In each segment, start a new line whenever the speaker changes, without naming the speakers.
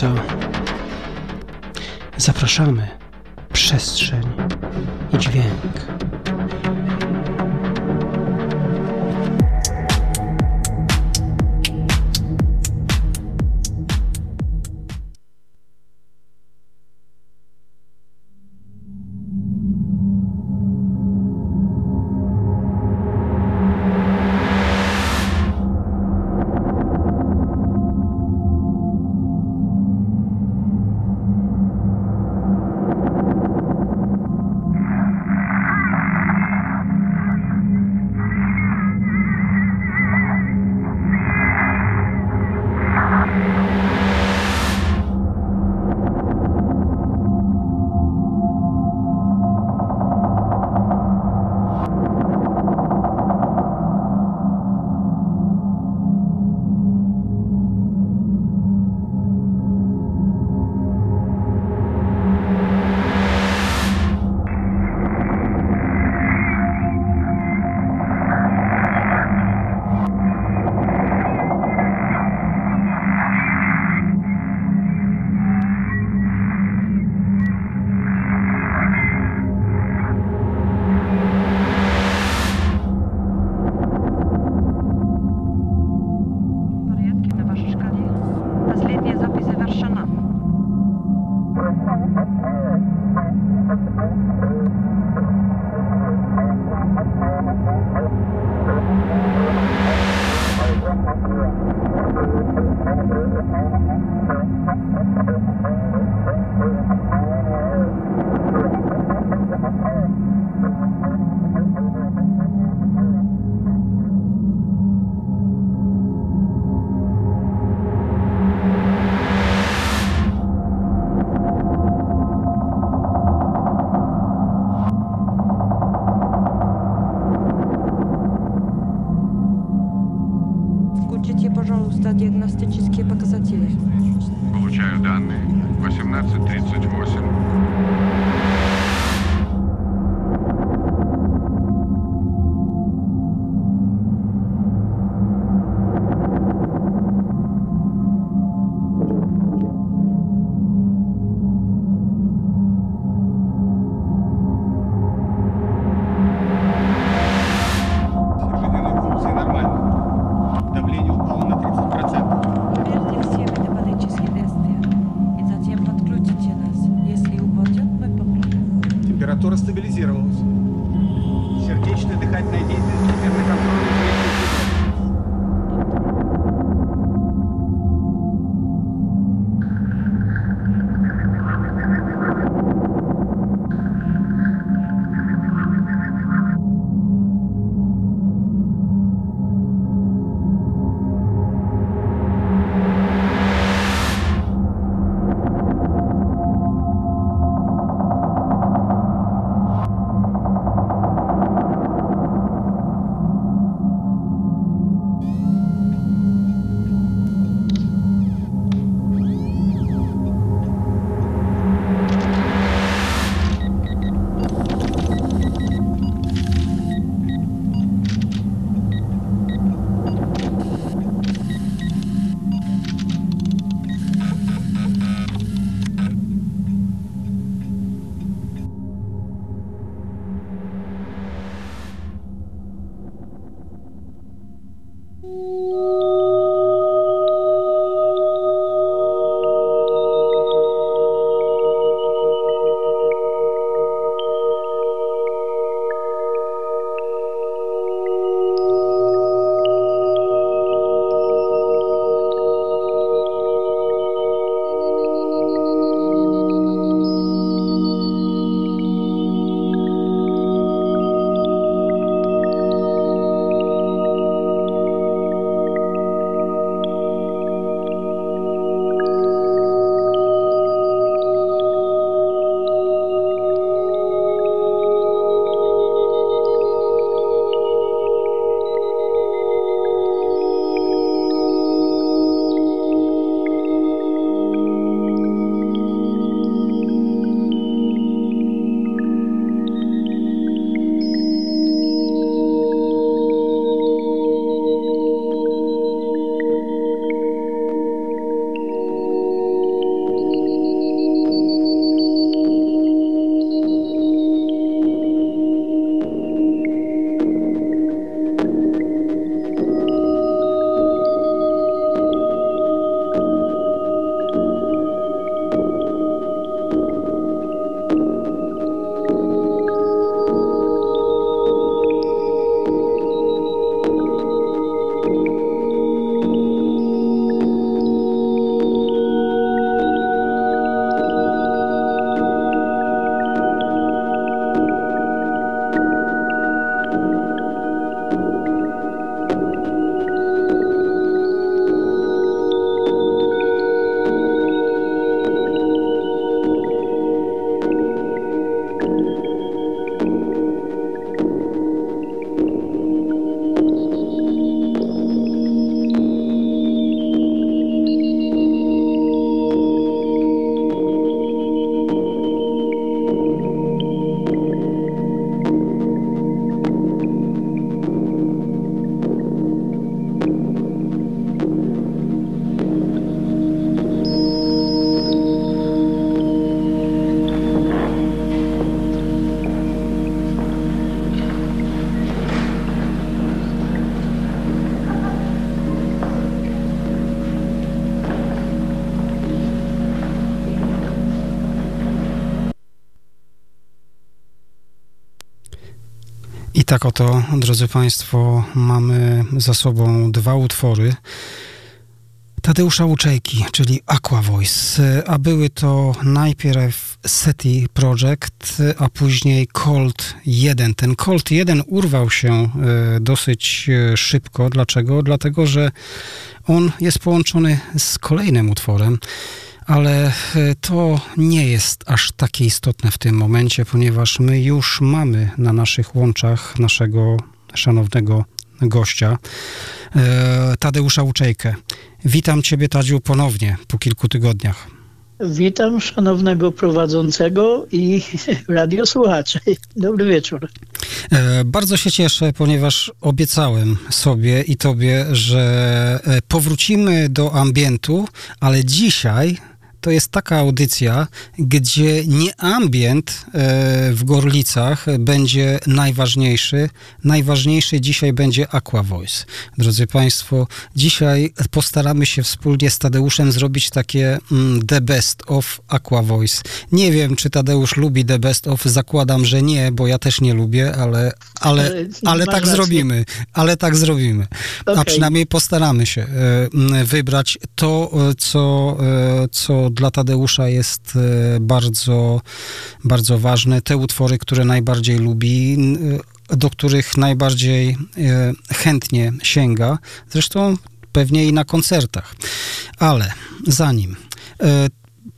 tajemnica. Zapraszamy. Przestrzeń i dźwięk.
Tak oto, drodzy Państwo, mamy za sobą dwa utwory Tadeusza Łuczejki, czyli Aqua Voice, a były to najpierw SETI Project, a później Colt 1. Ten Colt 1 urwał się e, dosyć e, szybko. Dlaczego? Dlatego, że on jest połączony z kolejnym utworem, ale e, to nie jest aż takie istotne w tym momencie, ponieważ my już mamy na naszych łączach naszego szanownego gościa, e, Tadeusza Łuczejkę. Witam Ciebie, Tadziu, ponownie po kilku tygodniach.
Witam szanownego prowadzącego i radiosłuchaczy. Dobry wieczór.
E, Bardzo się cieszę, ponieważ obiecałem sobie i Tobie, że powrócimy do ambientu, ale dzisiaj to jest taka audycja, gdzie nie ambient e, w Gorlicach będzie najważniejszy. Najważniejszy dzisiaj będzie Aqua Voice. Drodzy Państwo, dzisiaj postaramy się wspólnie z Tadeuszem zrobić takie mm, The Best of Aqua Voice. Nie wiem, czy Tadeusz lubi The Best of, zakładam, że nie, bo ja też nie lubię, ale, ale,
Ale
tak
rację.
zrobimy. Ale tak zrobimy. A przynajmniej postaramy się e, wybrać to, e, co, e, dla Tadeusza jest e, bardzo, bardzo ważne. Te utwory, które najbardziej lubi, e, do których najbardziej e, chętnie sięga. Zresztą pewnie i na koncertach. Ale zanim.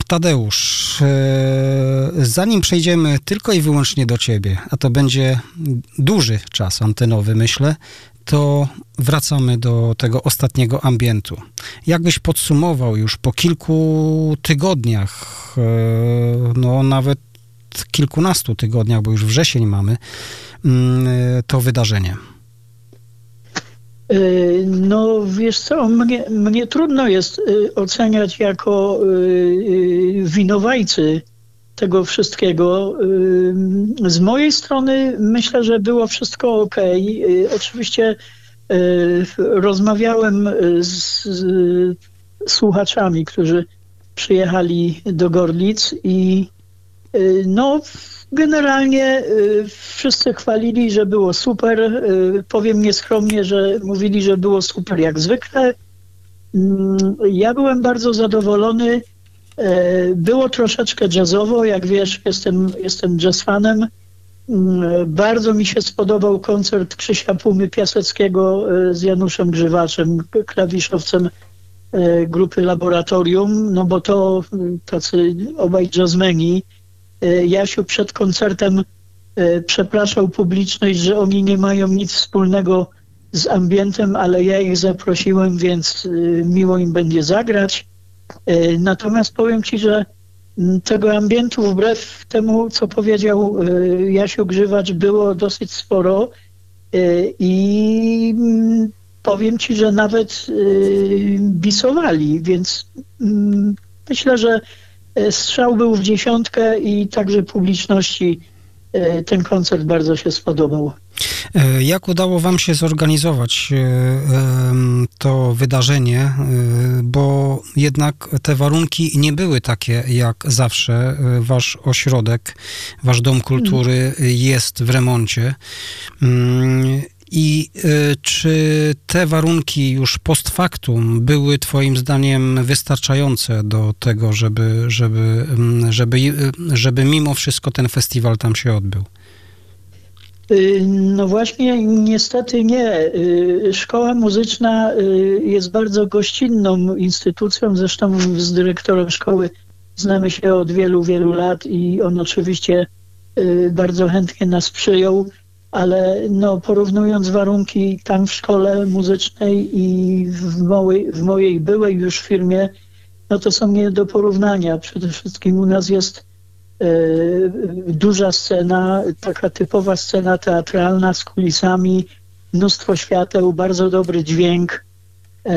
Tadeusz, zanim przejdziemy tylko i wyłącznie do ciebie, a to będzie duży czas antenowy, myślę, to wracamy do tego ostatniego ambientu. Jakbyś podsumował już po kilku tygodniach, e, no nawet kilkunastu tygodniach, bo już wrzesień mamy, mm, e, to wydarzenie?
Y, No wiesz co, mnie, mnie trudno jest oceniać jako winowajcy tego wszystkiego. Y, Z mojej strony myślę, że było wszystko ok. Oczywiście y, rozmawiałem z, z słuchaczami, którzy przyjechali do Gorlic i y, no Generalnie y, wszyscy chwalili, że było super. Y, powiem nieskromnie, że mówili, że było super jak zwykle. Mm, ja byłem bardzo zadowolony. E, było troszeczkę jazzowo, jak wiesz, jestem, jestem jazz fanem. Mm, bardzo mi się spodobał koncert Krzysia Pumy Piaseckiego e, z Januszem Grzywaczem, klawiszowcem e, grupy Laboratorium, no bo to y, tacy obaj jazzmeni. Jasiu przed koncertem przepraszał publiczność, że oni nie mają nic wspólnego z ambientem, ale ja ich zaprosiłem, więc miło im będzie zagrać. E, Natomiast powiem Ci, że m, tego ambientu wbrew temu, co powiedział e, Jasiu Grzywacz, było dosyć sporo. E, i mm, powiem Ci, że nawet bisowali, więc mm, myślę, że Strzał był w dziesiątkę i także publiczności ten koncert bardzo się spodobał.
E, Jak udało Wam się zorganizować e, to wydarzenie, e, bo jednak te warunki nie były takie jak zawsze. E, Wasz ośrodek, Wasz Dom Kultury jest w remoncie. I e, czy te warunki już post factum były Twoim zdaniem wystarczające do tego, żeby, żeby, mm, żeby, żeby mimo wszystko ten festiwal tam się odbył?
Y, No właśnie, niestety nie. Y, Szkoła muzyczna y, jest bardzo gościnną instytucją. Zresztą z dyrektorem szkoły znamy się od wielu, wielu lat i on oczywiście y, bardzo chętnie nas przyjął, ale no, porównując warunki tam w szkole muzycznej i w mojej, w mojej byłej już firmie, no to są nie do porównania. Przede wszystkim u nas jest e, duża scena, taka typowa scena teatralna z kulisami, mnóstwo świateł, bardzo dobry dźwięk, e,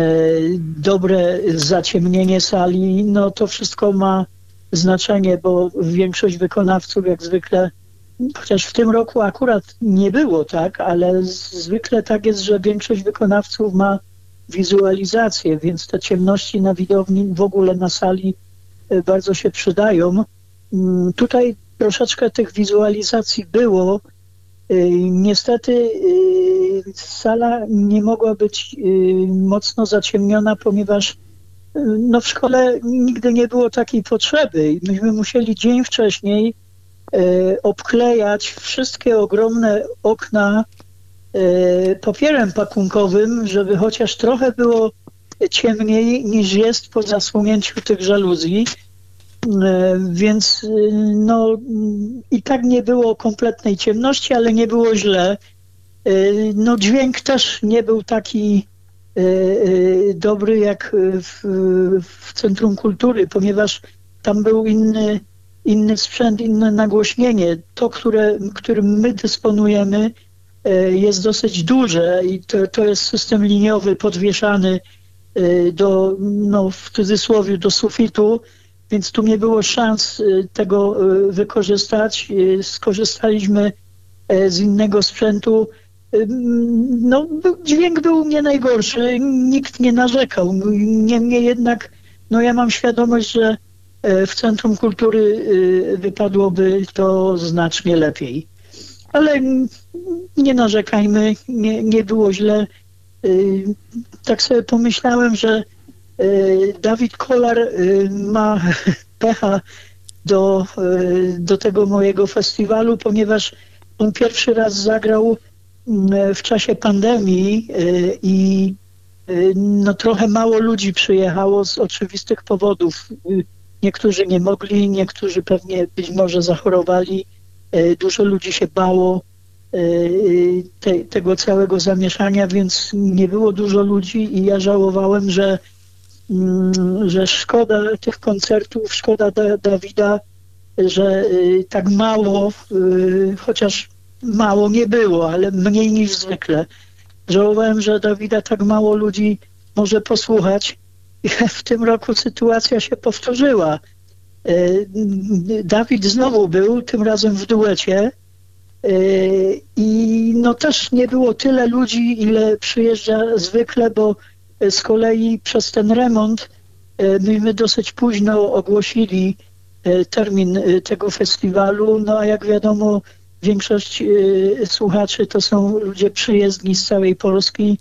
dobre zaciemnienie sali. No to wszystko ma znaczenie, bo większość wykonawców jak zwykle, chociaż w tym roku akurat nie było tak, ale zwykle tak jest, że większość wykonawców ma wizualizację, więc te ciemności na widowni w ogóle na sali e, bardzo się przydają. Mm, Tutaj troszeczkę tych wizualizacji było, Y, Niestety y, sala nie mogła być mocno zaciemniona, ponieważ no, w szkole nigdy nie było takiej potrzeby. Myśmy musieli dzień wcześniej obklejać wszystkie ogromne okna y, papierem pakunkowym, żeby chociaż trochę było ciemniej niż jest po zasłonięciu tych żaluzji. E, Więc no, i tak nie było kompletnej ciemności, ale nie było źle. E, No, dźwięk też nie był taki e, e, dobry jak w, w Centrum Kultury, ponieważ tam był inny, inny sprzęt, inne nagłośnienie. To, które, którym my dysponujemy, e, jest dosyć duże i to, to jest system liniowy podwieszany e, do, no, w cudzysłowie, do sufitu, więc tu nie było szans y, tego wykorzystać. Skorzystaliśmy e, z innego sprzętu. No, dźwięk był nie najgorszy, nikt nie narzekał. Niemniej jednak, no ja mam świadomość, że e, w Centrum Kultury y, wypadłoby to znacznie lepiej. Ale nie narzekajmy, nie, nie było źle. Y, Tak sobie pomyślałem, że Dawid Kolar ma pecha do, do tego mojego festiwalu, ponieważ on pierwszy raz zagrał w czasie pandemii i no, trochę mało ludzi przyjechało z oczywistych powodów. Niektórzy nie mogli, niektórzy pewnie być może zachorowali. Y, Dużo ludzi się bało y, te, tego całego zamieszania, więc nie było dużo ludzi i ja żałowałem, że, mm, że szkoda tych koncertów, szkoda da, Dawida, że y, tak mało, y, chociaż mało nie było, ale mniej niż zwykle. Żałowałem, że Dawida tak mało ludzi może posłuchać. W tym roku sytuacja się powtórzyła. Y, Dawid znowu był, tym razem w duecie. Y, I no też nie było tyle ludzi, ile przyjeżdża zwykle, bo z kolei przez ten remont y, myśmy dosyć późno ogłosili termin tego festiwalu. No a jak wiadomo, większość słuchaczy to są ludzie przyjezdni z całej Polski,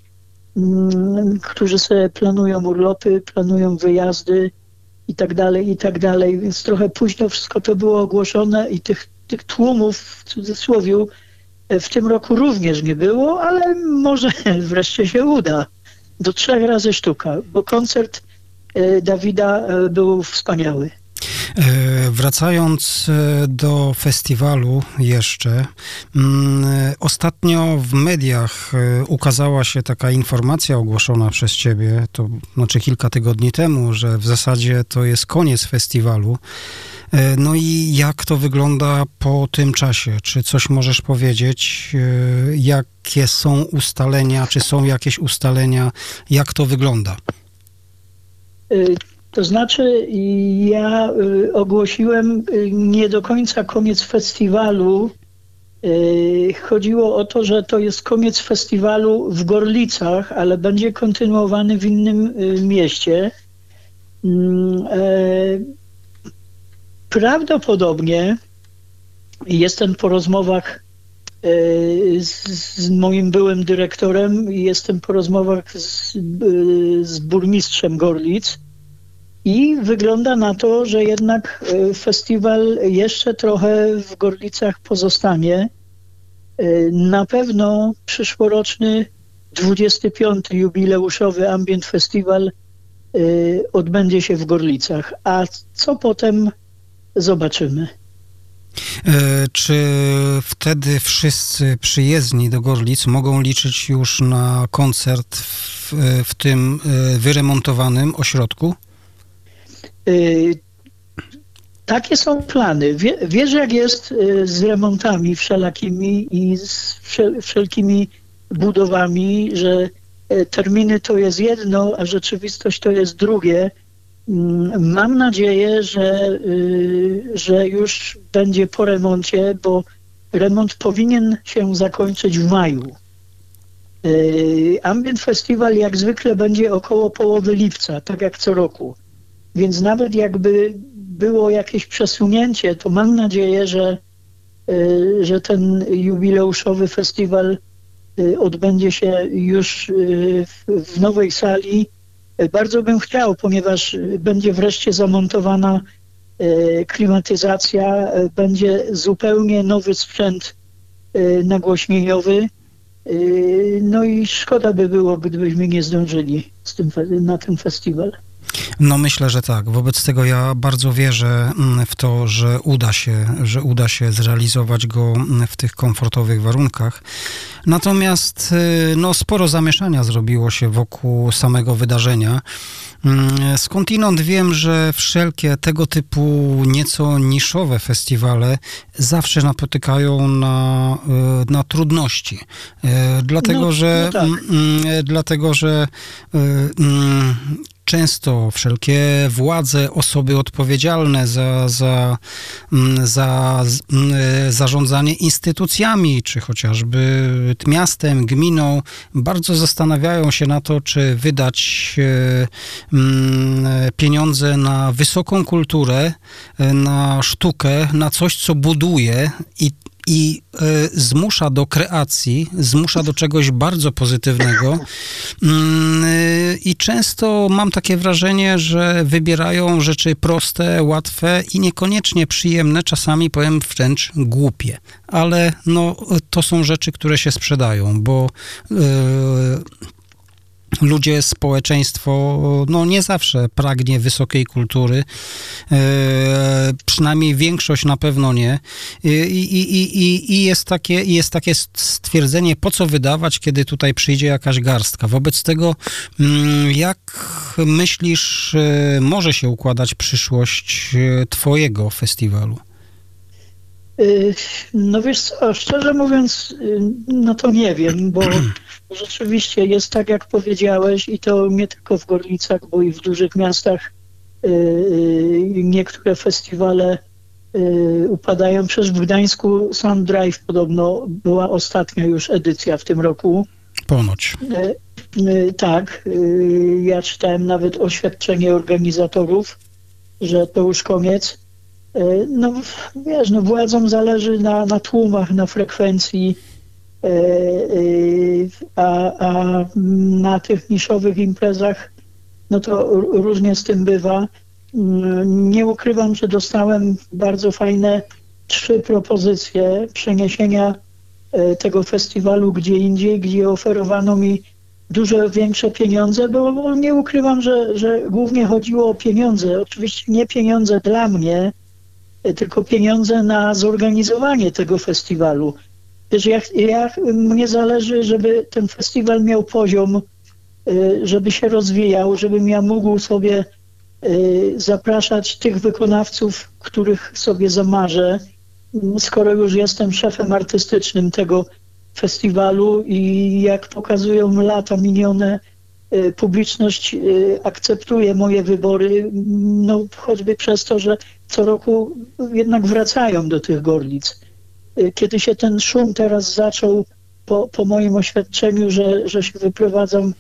którzy sobie planują urlopy, planują wyjazdy i tak dalej, i tak dalej. Więc trochę późno wszystko to było ogłoszone i tych, tych tłumów w cudzysłowie e, w tym roku również nie było, ale może wreszcie się uda. Do trzech razy sztuka, bo koncert e, Dawida e, był wspaniały.
E, Wracając e, do festiwalu jeszcze, mm, e, ostatnio w mediach ukazała się taka informacja ogłoszona przez ciebie, to znaczy kilka tygodni temu, że w zasadzie to jest koniec festiwalu. No i jak to wygląda po tym czasie? Czy coś możesz powiedzieć? Jakie są ustalenia? Czy są jakieś ustalenia? Jak to wygląda?
Y, To znaczy, ja y, ogłosiłem y, nie do końca koniec festiwalu. Y, Chodziło o to, że to jest koniec festiwalu w Gorlicach, ale będzie kontynuowany w innym y, mieście. Mm, e, Prawdopodobnie jestem po rozmowach y, z, moim byłym dyrektorem jestem po rozmowach z, y, z burmistrzem Gorlic. I wygląda na to, że jednak y, festiwal jeszcze trochę w Gorlicach pozostanie. Y, Na pewno przyszłoroczny 25. jubileuszowy Ambient Festiwal y, odbędzie się w Gorlicach. A co potem zobaczymy.
E, Czy wtedy wszyscy przyjezdni do Gorlic mogą liczyć już na koncert w, w tym e, wyremontowanym ośrodku?
Y, Takie są plany. Wie, wiesz, jak jest y, z remontami wszelakimi i z wszel, wszelkimi budowami, że y, terminy to jest jedno, a rzeczywistość to jest drugie. Mm, Mam nadzieję, że, że już będzie po remoncie, bo remont powinien się zakończyć w maju. Ambient Festival jak zwykle będzie około połowy lipca, tak jak co roku. Więc nawet jakby było jakieś przesunięcie, to mam nadzieję, że, y, że ten jubileuszowy festiwal y, odbędzie się już y, w- nowej sali. Bardzo bym chciał, ponieważ będzie wreszcie zamontowana klimatyzacja, będzie zupełnie nowy sprzęt nagłośnieniowy. No i szkoda by było, gdybyśmy nie zdążyli z tym, na ten festiwal.
No myślę, że tak. Wobec tego ja bardzo wierzę mm, w to, że uda się, że uda się zrealizować go mm, w tych komfortowych warunkach. Natomiast y, no, sporo zamieszania zrobiło się wokół samego wydarzenia. Mm, Skądinąd wiem, że wszelkie tego typu nieco niszowe festiwale zawsze napotykają na, y, na trudności. Y, Dlatego,
No,
że,
no tak.
dlatego, że często wszelkie władze, osoby odpowiedzialne za, za, mm, za mm, e, zarządzanie instytucjami, czy chociażby miastem, gminą, bardzo zastanawiają się na to, czy wydać e, mm, pieniądze na wysoką kulturę, e, na sztukę, na coś, co buduje i i e, zmusza do kreacji, zmusza do czegoś bardzo pozytywnego. E, I często mam takie wrażenie, że wybierają rzeczy proste, łatwe i niekoniecznie przyjemne, czasami powiem wręcz głupie. Ale no, to są rzeczy, które się sprzedają, bo e, ludzie, społeczeństwo, no nie zawsze pragnie wysokiej kultury, e, przynajmniej większość na pewno nie. I, i, i, i, i jest, takie, jest takie stwierdzenie, po co wydawać, kiedy tutaj przyjdzie jakaś garstka. Wobec tego, mm, jak myślisz, e, może się układać przyszłość e, twojego festiwalu?
Y, No wiesz co, szczerze mówiąc, y, no to nie wiem, bo rzeczywiście jest tak, jak powiedziałeś i to nie tylko w Gorlicach, bo i w dużych miastach y, niektóre festiwale upadają. Przecież w Gdańsku Sound Drive podobno była ostatnia już edycja w tym roku.
Ponoć.
Tak, ja czytałem nawet oświadczenie organizatorów, że to już koniec. Y, No wiesz, no władzom zależy na, na tłumach, na frekwencji, y, y, a, a na tych niszowych imprezach no to różnie z tym bywa. Mm, Nie ukrywam, że dostałem bardzo fajne trzy propozycje przeniesienia e, tego festiwalu gdzie indziej, gdzie oferowano mi dużo większe pieniądze, bo nie ukrywam, że, że głównie chodziło o pieniądze. Oczywiście nie pieniądze dla mnie, e, tylko pieniądze na zorganizowanie tego festiwalu. Wiesz, ja, ja, mnie zależy, żeby ten festiwal miał poziom, e, żeby się rozwijał, żebym ja mógł sobie e, zapraszać tych wykonawców, których sobie zamarzę, m, skoro już jestem szefem artystycznym tego festiwalu i jak pokazują lata minione, e, publiczność e, akceptuje moje wybory, m, no choćby przez to, że co roku jednak wracają do tych Gorlic. E, Kiedy się ten szum teraz zaczął po, po moim oświadczeniu, że, że się wyprowadzam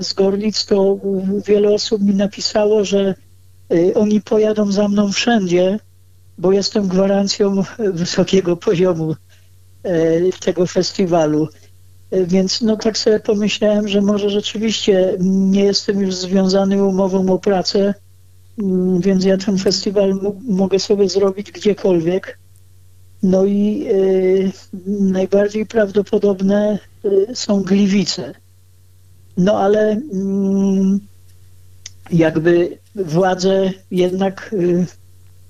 z Gorlic, to wiele osób mi napisało, że oni pojadą za mną wszędzie, bo jestem gwarancją wysokiego poziomu tego festiwalu. E, Więc no tak sobie pomyślałem, że może rzeczywiście nie jestem już związany umową o pracę, mm, więc ja ten festiwal mogę sobie zrobić gdziekolwiek. No i e, najbardziej prawdopodobne e, są Gliwice. No ale mm, jakby władze jednak y,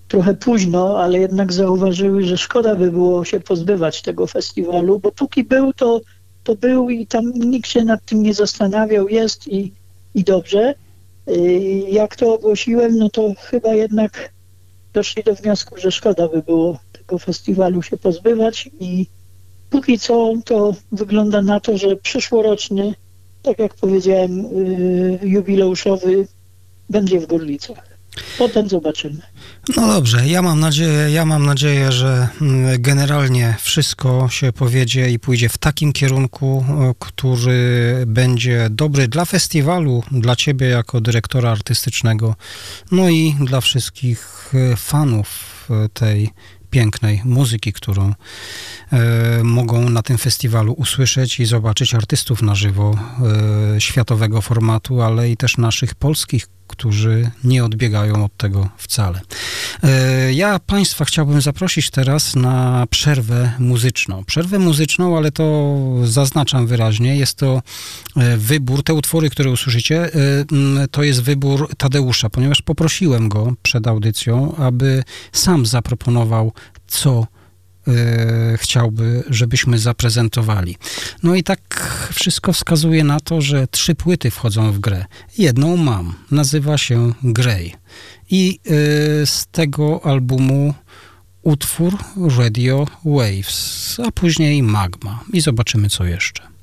trochę późno, ale jednak zauważyły, że szkoda by było się pozbywać tego festiwalu, bo póki był, to, to był i tam nikt się nad tym nie zastanawiał, jest i, i dobrze. Y, Jak to ogłosiłem, no to chyba jednak doszli do wniosku, że szkoda by było tego festiwalu się pozbywać i póki co to wygląda na to, że przyszłoroczny, tak jak powiedziałem, y, jubileuszowy będzie w Gorlicach. Potem zobaczymy.
No dobrze, ja mam nadzieję, ja mam nadzieję, że mm, generalnie wszystko się powiedzie i pójdzie w takim kierunku, o, który będzie dobry dla festiwalu, dla ciebie jako dyrektora artystycznego, no i dla wszystkich e, fanów e, tej pięknej muzyki, którą e, mogą na tym festiwalu usłyszeć i zobaczyć artystów na żywo e, światowego formatu, ale i też naszych polskich, którzy nie odbiegają od tego wcale. E, ja Państwa chciałbym zaprosić teraz na przerwę muzyczną. Przerwę muzyczną, ale to zaznaczam wyraźnie, jest to e, wybór, te utwory, które usłyszycie, e, to jest wybór Tadeusza, ponieważ poprosiłem go przed audycją, aby sam zaproponował, co chciałby, żebyśmy zaprezentowali. No i tak wszystko wskazuje na to, że trzy płyty wchodzą w grę. Jedną mam, nazywa się Grey. I e, z tego albumu utwór Radio Waves, a później Magma. I zobaczymy, co jeszcze.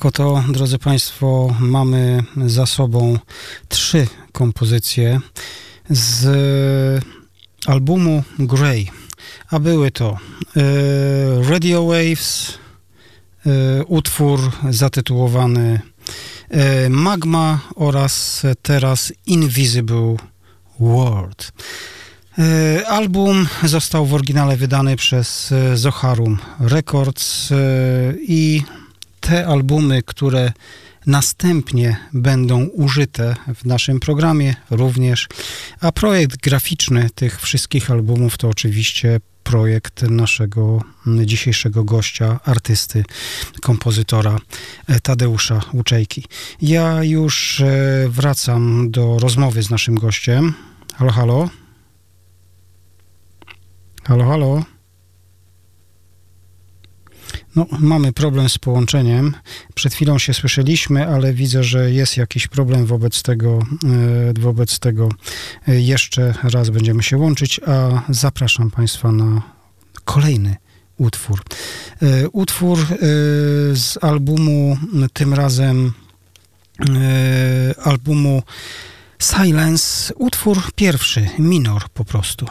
Tak oto, drodzy Państwo, mamy za sobą trzy kompozycje z albumu Grey, a były to e, Radio Waves, e, utwór zatytułowany e, Magma oraz teraz Invisible World. Album został w oryginale wydany przez Zoharum Records i te albumy, które następnie będą użyte w naszym programie również, a projekt graficzny tych wszystkich albumów to oczywiście projekt naszego dzisiejszego gościa, artysty, kompozytora Tadeusza Łuczejki. Ja już e, wracam do rozmowy z naszym gościem. Halo, halo. Halo, halo. No, mamy problem z połączeniem. Przed chwilą się słyszeliśmy, ale widzę, że jest jakiś problem wobec tego. E, wobec tego e, jeszcze raz będziemy się łączyć, a zapraszam Państwa na kolejny utwór. E, utwór z albumu, tym razem albumu Silence, utwór pierwszy, minor po prostu.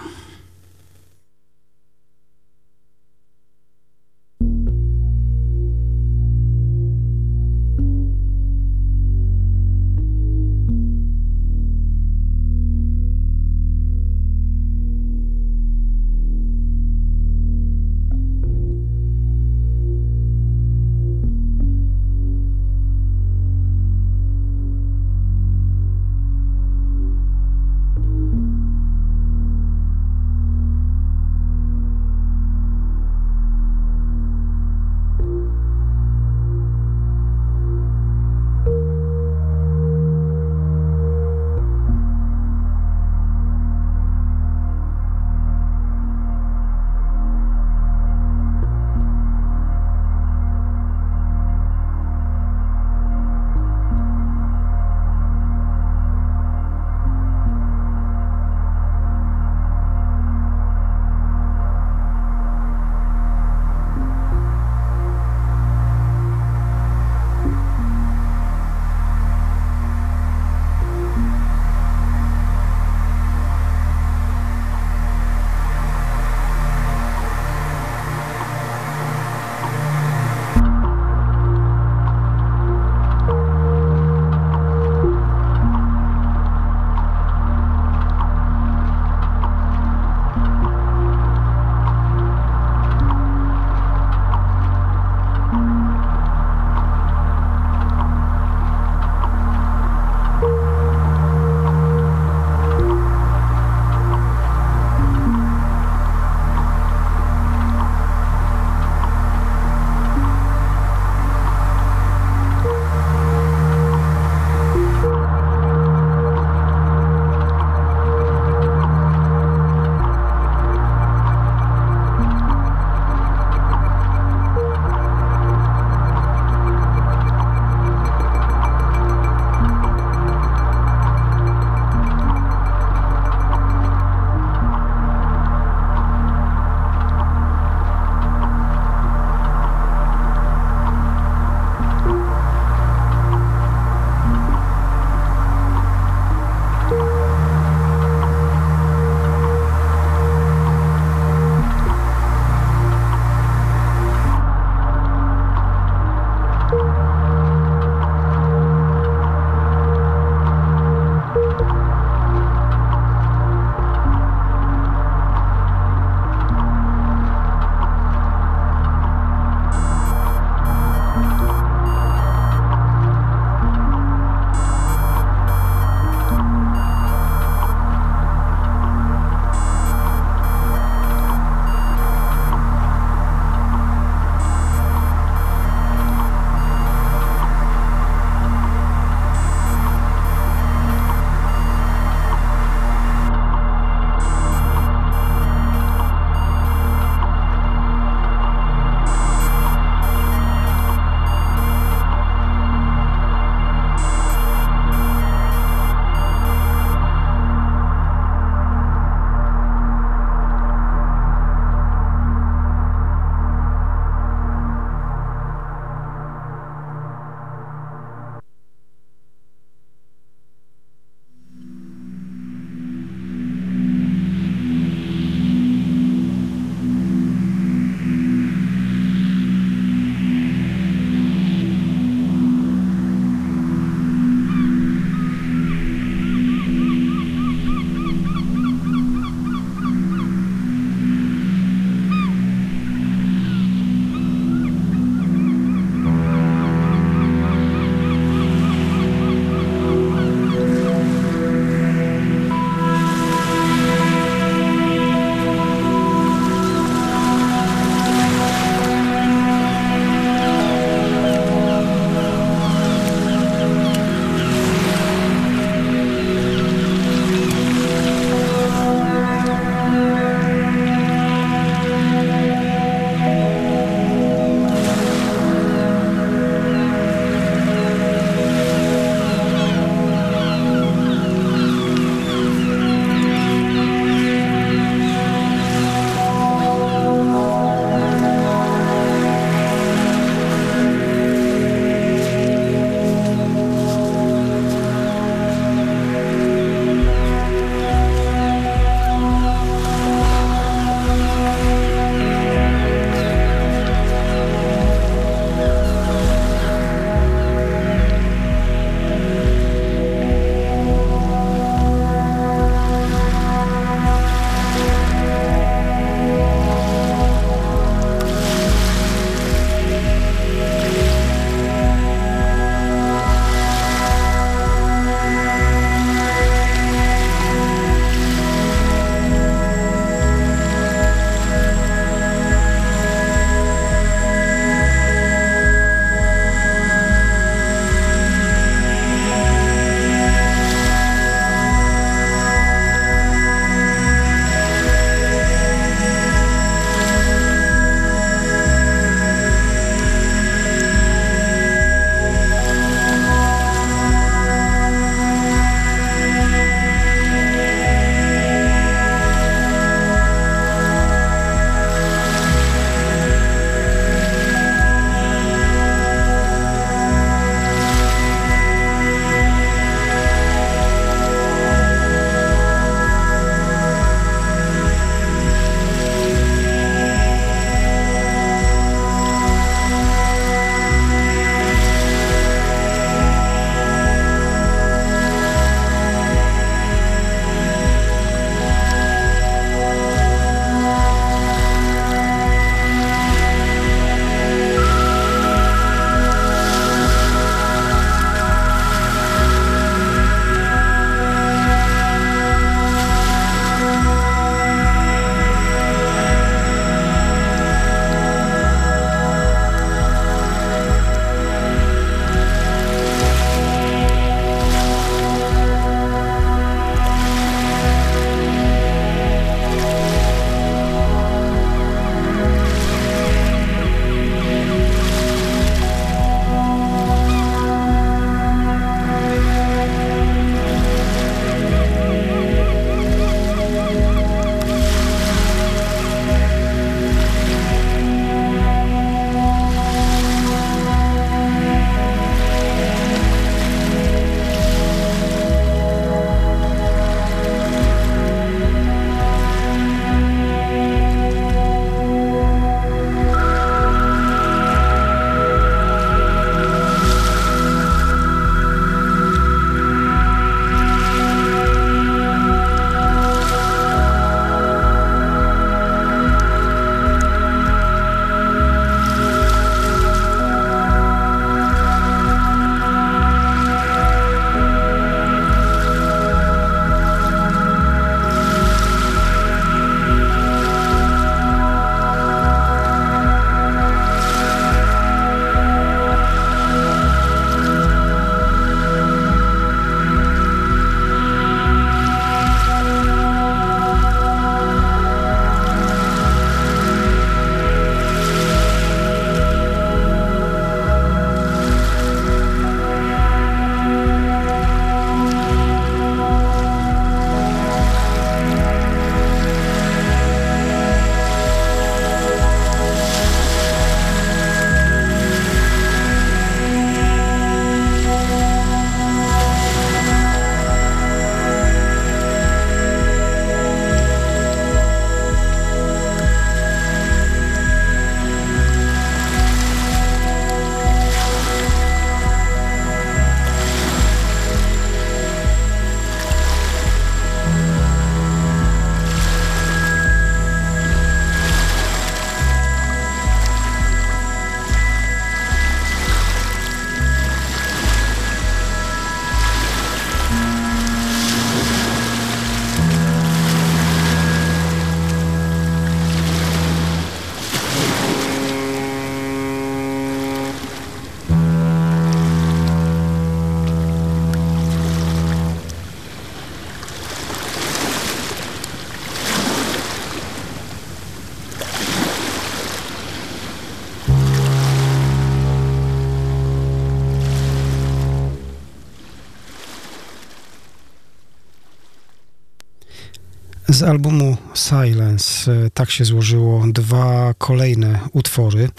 Z albumu Silence e, tak się złożyło dwa kolejne utwory.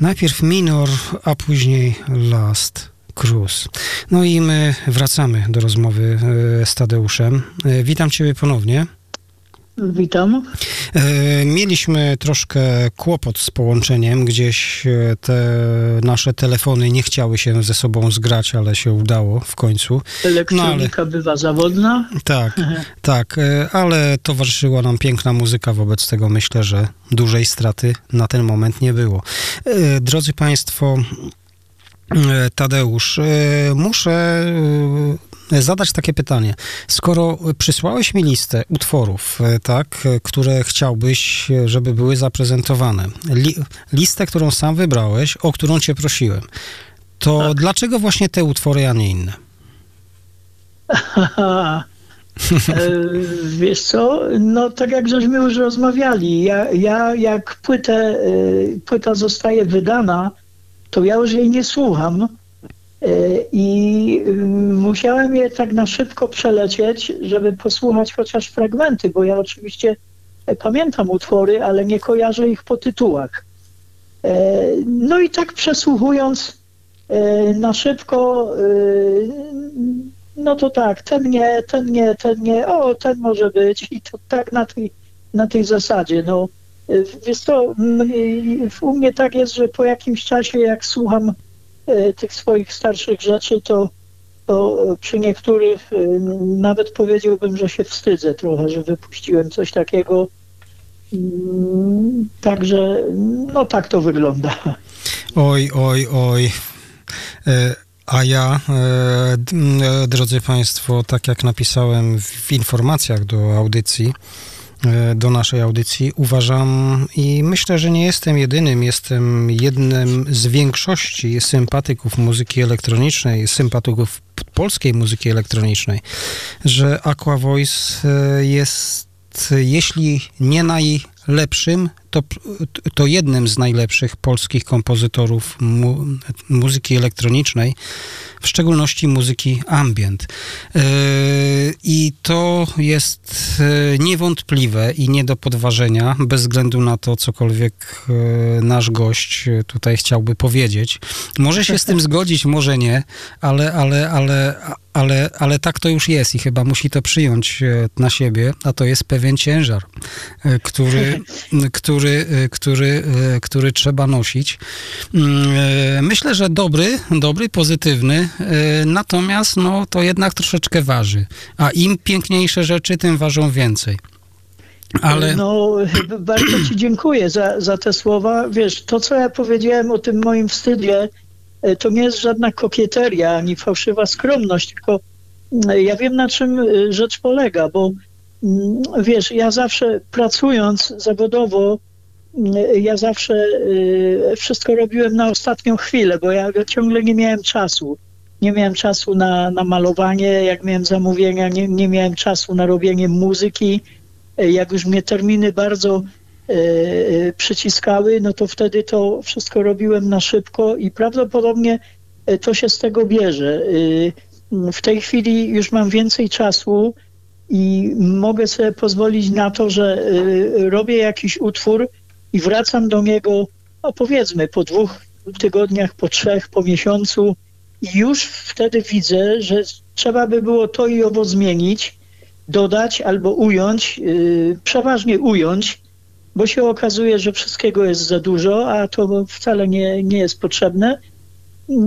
Najpierw Minor, a później Last Cruise. No i my wracamy do rozmowy e, z Tadeuszem. E, Witam Ciebie ponownie.
Witam.
E, Mieliśmy troszkę kłopot z połączeniem, gdzieś e, te nasze telefony nie chciały się ze sobą zgrać, ale się udało w końcu.
Elektronika bywa zawodna.
Tak, tak, e, ale towarzyszyła nam piękna muzyka, wobec tego myślę, że dużej straty na ten moment nie było. Drodzy Państwo, Tadeusz, e, muszę e, zadać takie pytanie. Skoro przysłałeś mi listę utworów, e, tak, e, które chciałbyś, e, żeby były zaprezentowane, li, listę, którą sam wybrałeś, o którą cię prosiłem, to
Tak.
dlaczego właśnie te utwory, a nie inne?
E, Wiesz co, no tak jak żeśmy już rozmawiali, ja, ja jak płytę, e, płyta zostaje wydana, to ja już jej nie słucham e, i y, musiałem je tak na szybko przelecieć, żeby posłuchać chociaż fragmenty, bo ja oczywiście e, pamiętam utwory, ale nie kojarzę ich po tytułach. E, No i tak przesłuchując na szybko, no to tak, ten nie, ten nie, ten nie, o, ten może być i to tak na tej, na tej zasadzie, no. Wiesz co, u mnie tak jest, że po jakimś czasie, jak słucham y, tych swoich starszych rzeczy, to, to przy niektórych y, nawet powiedziałbym, że się wstydzę trochę, że wypuściłem coś takiego. Mm, Także, no tak to wygląda.
Oj, oj, oj. E, A ja, e, e, drodzy Państwo, tak jak napisałem w informacjach do audycji, e, do naszej audycji, uważam i myślę, że nie jestem jedynym, jestem jednym z większości sympatyków muzyki elektronicznej, sympatyków polskiej muzyki elektronicznej, że Aqua Voice e, jeśli nie najlepszym, to, to jednym z najlepszych polskich kompozytorów mu, muzyki elektronicznej, w szczególności muzyki ambient. Yy, I to jest yy, niewątpliwe i nie do podważenia, bez względu na to, cokolwiek yy, nasz gość tutaj chciałby powiedzieć. Może się z tym zgodzić, może nie, ale, ale, ale, ale, ale tak to już jest i chyba musi to przyjąć e, na siebie, a to jest pewien ciężar, e, który, który, e, który, który trzeba nosić. Mm, Myślę, że dobry, dobry, pozytywny, natomiast no, to jednak troszeczkę waży. A im piękniejsze rzeczy, tym ważą więcej. Ale
No, bardzo Ci dziękuję za, za te słowa. Wiesz, to co ja powiedziałem o tym moim wstydzie, to nie jest żadna kokieteria ani fałszywa skromność, tylko mm, ja wiem na czym e, rzecz polega, bo mm, wiesz, ja zawsze pracując zawodowo, mm, ja zawsze e, wszystko robiłem na ostatnią chwilę, bo ja ciągle nie miałem czasu. Nie miałem czasu na, na malowanie, jak miałem zamówienia, nie, nie miałem czasu na robienie muzyki jak już mnie terminy bardzo e, e, przyciskały, no to wtedy to wszystko robiłem na szybko i prawdopodobnie e, to się z tego bierze. E, W tej chwili już mam więcej czasu i mogę sobie pozwolić na to, że e, robię jakiś utwór i wracam do niego, no powiedzmy, po dwóch tygodniach, po trzech, po miesiącu i już wtedy widzę, że trzeba by było to i owo zmienić, dodać albo ująć, przeważnie ująć, bo się okazuje, że wszystkiego jest za dużo, a to wcale nie, nie jest potrzebne.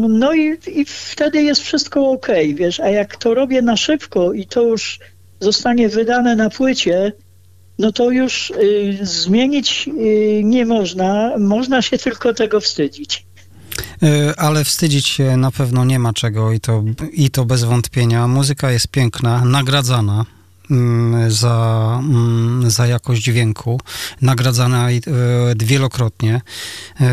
No i, i wtedy jest wszystko ok, wiesz, a jak to robię na szybko i to już zostanie wydane na płycie, no to już y, zmienić y, nie można, można się tylko tego wstydzić.
E, Ale wstydzić się na pewno nie ma czego i to, i to bez wątpienia. Muzyka jest piękna, nagradzana za, mm, za jakość dźwięku, nagradzana e, wielokrotnie. E,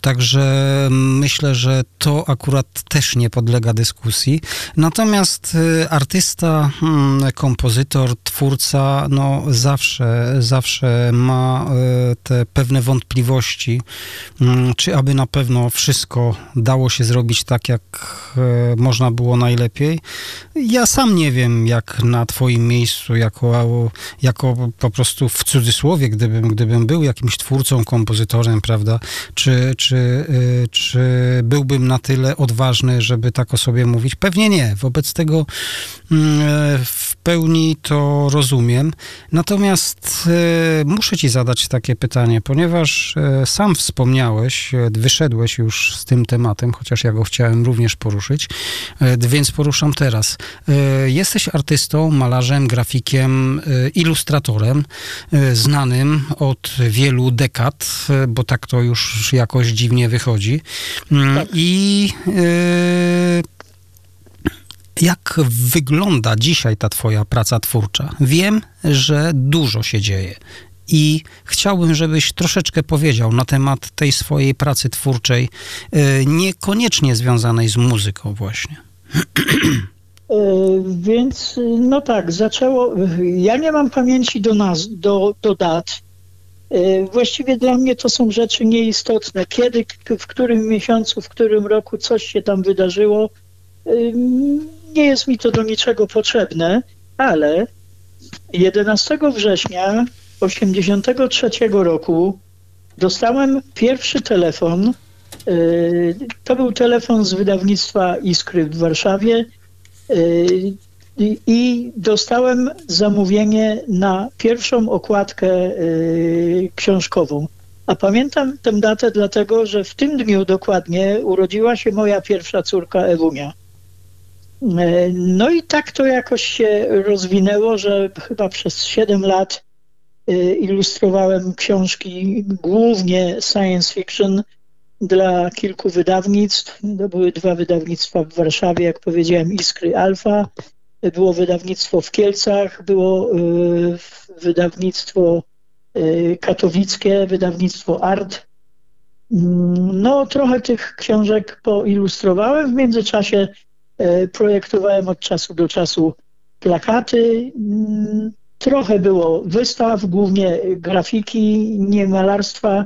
Także myślę, że to akurat też nie podlega dyskusji. Natomiast e, artysta, mm, kompozytor, twórca, no zawsze, zawsze ma te pewne wątpliwości, Mm, czy aby na pewno wszystko dało się zrobić tak, jak można było najlepiej. Ja sam nie wiem, jak na Twoim miejscu jako, jako po prostu w cudzysłowie, gdybym, gdybym był jakimś twórcą, kompozytorem, prawda, czy, czy, y, czy byłbym na tyle odważny, żeby tak o sobie mówić? Pewnie nie. Wobec tego mm, e, w pełni to rozumiem. Natomiast e, muszę ci zadać takie pytanie, ponieważ e, sam wspomniałeś, e, wyszedłeś już z tym tematem, chociaż ja go chciałem również poruszyć, więc poruszam teraz. Jesteś artystą, malarzem, grafikiem, ilustratorem, znanym od wielu dekad, bo tak to już jakoś dziwnie wychodzi. Mm, I e, jak wygląda dzisiaj ta Twoja praca twórcza? Wiem, że dużo się dzieje. I chciałbym, żebyś troszeczkę powiedział na temat tej swojej pracy twórczej, e, niekoniecznie związanej z muzyką, właśnie.
E, Więc y, no tak, zaczęło. Ja nie mam pamięci do nas, do, do dat. E, Właściwie dla mnie to są rzeczy nieistotne. Kiedy, w którym miesiącu, w którym roku coś się tam wydarzyło, nie jest mi to do niczego potrzebne, ale 11 września 83 roku dostałem pierwszy telefon. Yy, To był telefon z wydawnictwa Iskry w Warszawie. Yy, i- dostałem zamówienie na pierwszą okładkę yy, książkową. A pamiętam tę datę dlatego, że w tym dniu dokładnie urodziła się moja pierwsza córka Ewunia. E, No i tak to jakoś się rozwinęło, że chyba przez 7 lat e, ilustrowałem książki, głównie science fiction, dla kilku wydawnictw. To były dwa wydawnictwa w Warszawie, jak powiedziałem, Iskry Alfa. Było wydawnictwo w Kielcach, było e, wydawnictwo katowickie, wydawnictwo Art. Mm, No, trochę tych książek poilustrowałem. W międzyczasie projektowałem od czasu do czasu plakaty. Mm, Trochę było wystaw, głównie grafiki, nie malarstwa.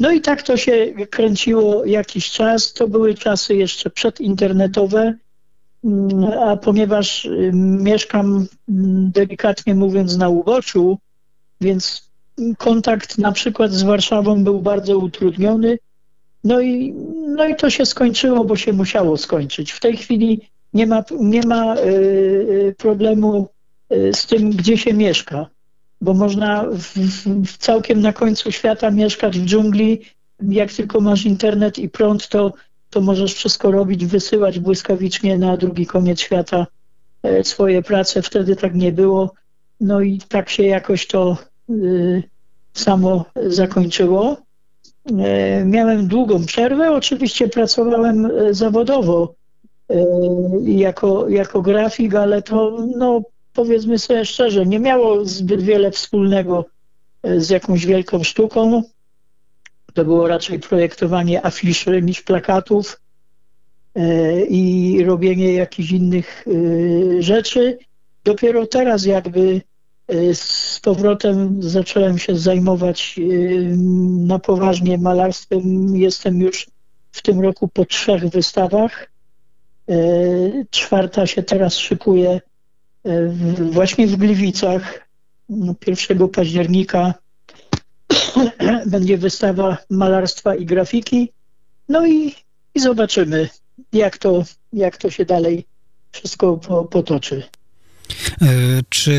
No i tak to się kręciło jakiś czas. To były czasy jeszcze przedinternetowe, Mm, a ponieważ y, mieszkam mm, delikatnie mówiąc na uboczu, więc kontakt na przykład z Warszawą był bardzo utrudniony. No i, no i to się skończyło, bo się musiało skończyć. W tej chwili nie ma, nie ma y, y, problemu y, z tym, gdzie się mieszka, bo można w, w, całkiem na końcu świata mieszkać w dżungli. Jak tylko masz internet i prąd, to, to możesz wszystko robić, wysyłać błyskawicznie na drugi koniec świata e, swoje prace. Wtedy tak nie było. No i tak się jakoś to y, samo zakończyło. E, Miałem długą przerwę. Oczywiście pracowałem e, zawodowo e, jako, jako grafik, ale to, no, powiedzmy sobie szczerze, nie miało zbyt wiele wspólnego z jakąś wielką sztuką. To było raczej projektowanie afiszy niż plakatów i robienie jakichś innych rzeczy. Dopiero teraz jakby z powrotem zacząłem się zajmować e, na poważnie malarstwem. Jestem już w tym roku po trzech wystawach. E, Czwarta się teraz szykuje właśnie w Gliwicach. No, 1 października będzie wystawa malarstwa i grafiki. No i, i zobaczymy, jak to, jak to się dalej wszystko po, potoczy.
E, Czy,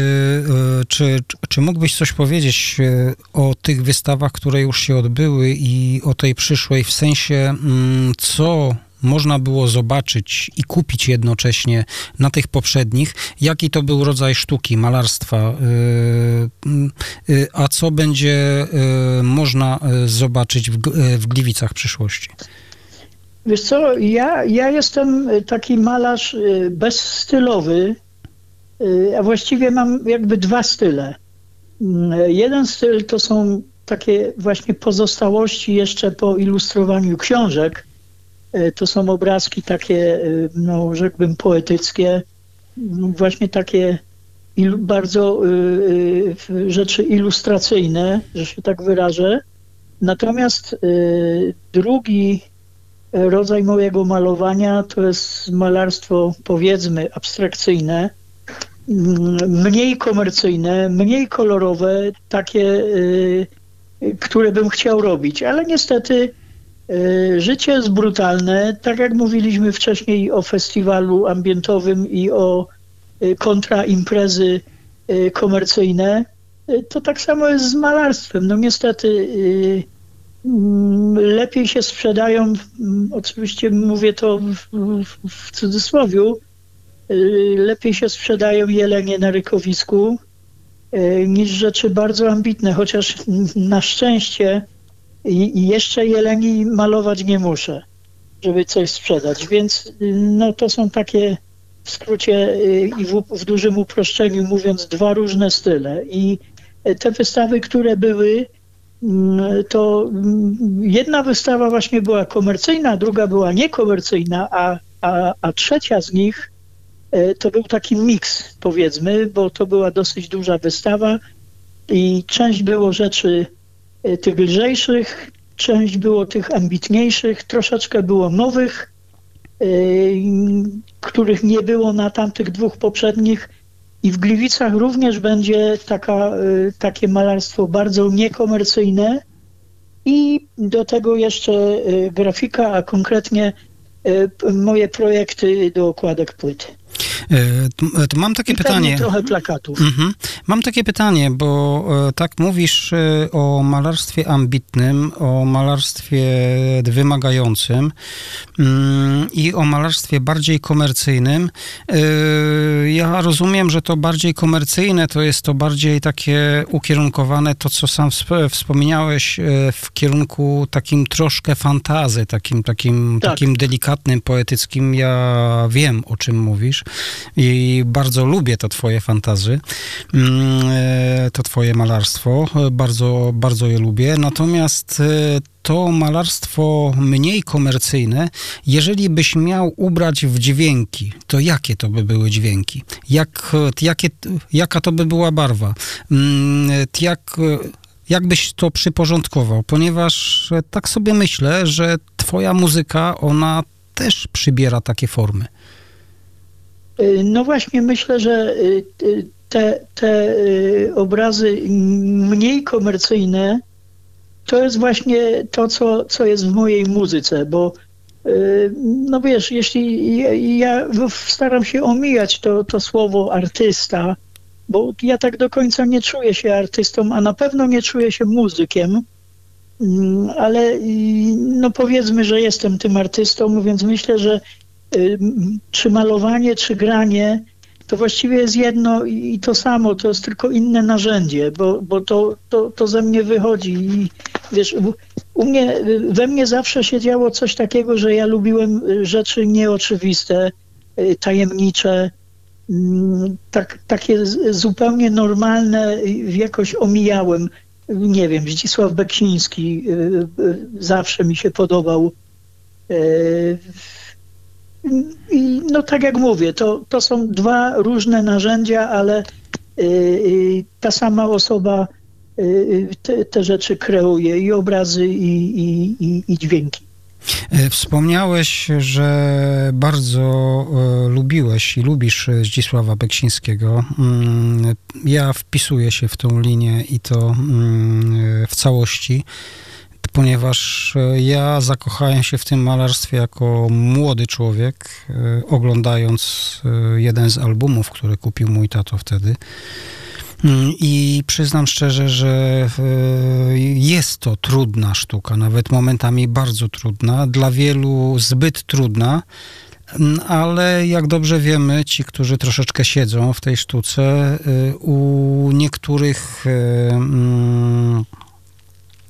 e, czy, czy mógłbyś coś powiedzieć e, o tych wystawach, które już się odbyły i o tej przyszłej, w sensie mm, co można było zobaczyć i kupić jednocześnie na tych poprzednich, jaki to był rodzaj sztuki, malarstwa, mm, a co będzie można zobaczyć w, Gliwicach w przyszłości?
Wiesz co, ja, ja jestem taki malarz bezstylowy, a właściwie mam jakby dwa style. Mm, Jeden styl to są takie właśnie pozostałości jeszcze po ilustrowaniu książek. Y, To są obrazki takie, y, no rzekłbym, poetyckie, mm, właśnie takie ilu- bardzo y, y, rzeczy ilustracyjne, że się tak wyrażę. Natomiast y, drugi rodzaj mojego malowania to jest malarstwo, powiedzmy, abstrakcyjne. Mniej komercyjne, mniej kolorowe, takie, y, które bym chciał robić. Ale niestety y, życie jest brutalne. Tak jak mówiliśmy wcześniej o festiwalu ambientowym i o y, kontraimprezy komercyjne, to tak samo jest z malarstwem. No niestety mm, lepiej się sprzedają, mm, oczywiście mówię to w, w, w lepiej się sprzedają jelenie na rykowisku y, niż rzeczy bardzo ambitne, chociaż na szczęście jeszcze jeleni malować nie muszę, żeby coś sprzedać. Więc y, no, to są takie w skrócie y, i w, w dużym uproszczeniu mówiąc dwa różne style. I y, te wystawy, które były, mm, to mm, jedna wystawa właśnie była komercyjna, druga była niekomercyjna, a, a, a trzecia z nich to był taki miks, powiedzmy, bo to była dosyć duża wystawa i część było rzeczy e, tych lżejszych, część było tych ambitniejszych, troszeczkę było nowych, e, których nie było na tamtych dwóch poprzednich. I w Gliwicach również będzie taka, e, takie malarstwo bardzo niekomercyjne i do tego jeszcze e, grafika, a konkretnie e, moje projekty do okładek płyt.
E, mam takie
I
pytanie.
trochę plakatów.
Mhm. Mam takie pytanie, bo e, tak mówisz e, o malarstwie ambitnym, o malarstwie wymagającym mm, i o malarstwie bardziej komercyjnym. Ja rozumiem, że to bardziej komercyjne to jest to bardziej takie ukierunkowane, to co sam wsp- wspomniałeś, w kierunku takim troszkę fantazy, takim, takim,
Tak.
takim delikatnym, poetyckim. Ja wiem, o czym mówisz i bardzo lubię to twoje fantazy, mm, e, to twoje malarstwo, e, bardzo, bardzo je lubię, natomiast e, to malarstwo mniej komercyjne, jeżeli byś miał ubrać w dźwięki, to jakie to by były dźwięki? Jak, jakie, jaka to by była barwa? Mm, Jak, jak byś to przyporządkował? Ponieważ tak sobie myślę, że twoja muzyka, ona też przybiera takie formy.
Y, No właśnie myślę, że y, y, te, te obrazy mniej komercyjne to jest właśnie to, co, co jest w mojej muzyce, bo no wiesz, jeśli ja, ja staram się omijać to, to słowo artysta, bo ja tak do końca nie czuję się artystą, a na pewno nie czuję się muzykiem, Mm, ale no powiedzmy, że jestem tym artystą, więc myślę, że czy malowanie, czy granie, to właściwie jest jedno i to samo, to jest tylko inne narzędzie, bo, bo to, to, to ze mnie wychodzi i wiesz, u- mnie, y, we mnie zawsze się działo coś takiego, że ja lubiłem y, rzeczy nieoczywiste, y, tajemnicze, mm, tak, takie zupełnie normalne jakoś omijałem. Nie wiem, Zdzisław Beksiński zawsze mi się podobał. I no tak jak mówię, to, to są dwa różne narzędzia, ale y, y, ta sama osoba y, te, te rzeczy kreuje i obrazy, i, i, i, i dźwięki.
E, Wspomniałeś, że bardzo e, lubiłeś i lubisz Zdzisława Beksińskiego. Mm, Ja wpisuję się w tą linię i to mm, e, w całości, ponieważ e, ja zakochałem się w tym malarstwie jako młody człowiek, e, oglądając e, jeden z albumów, który kupił mój tato wtedy. Mm, I przyznam szczerze, że jest to trudna sztuka, nawet momentami bardzo trudna, dla wielu zbyt trudna, Mm, ale jak dobrze wiemy, ci, którzy troszeczkę siedzą w tej sztuce, u niektórych mm,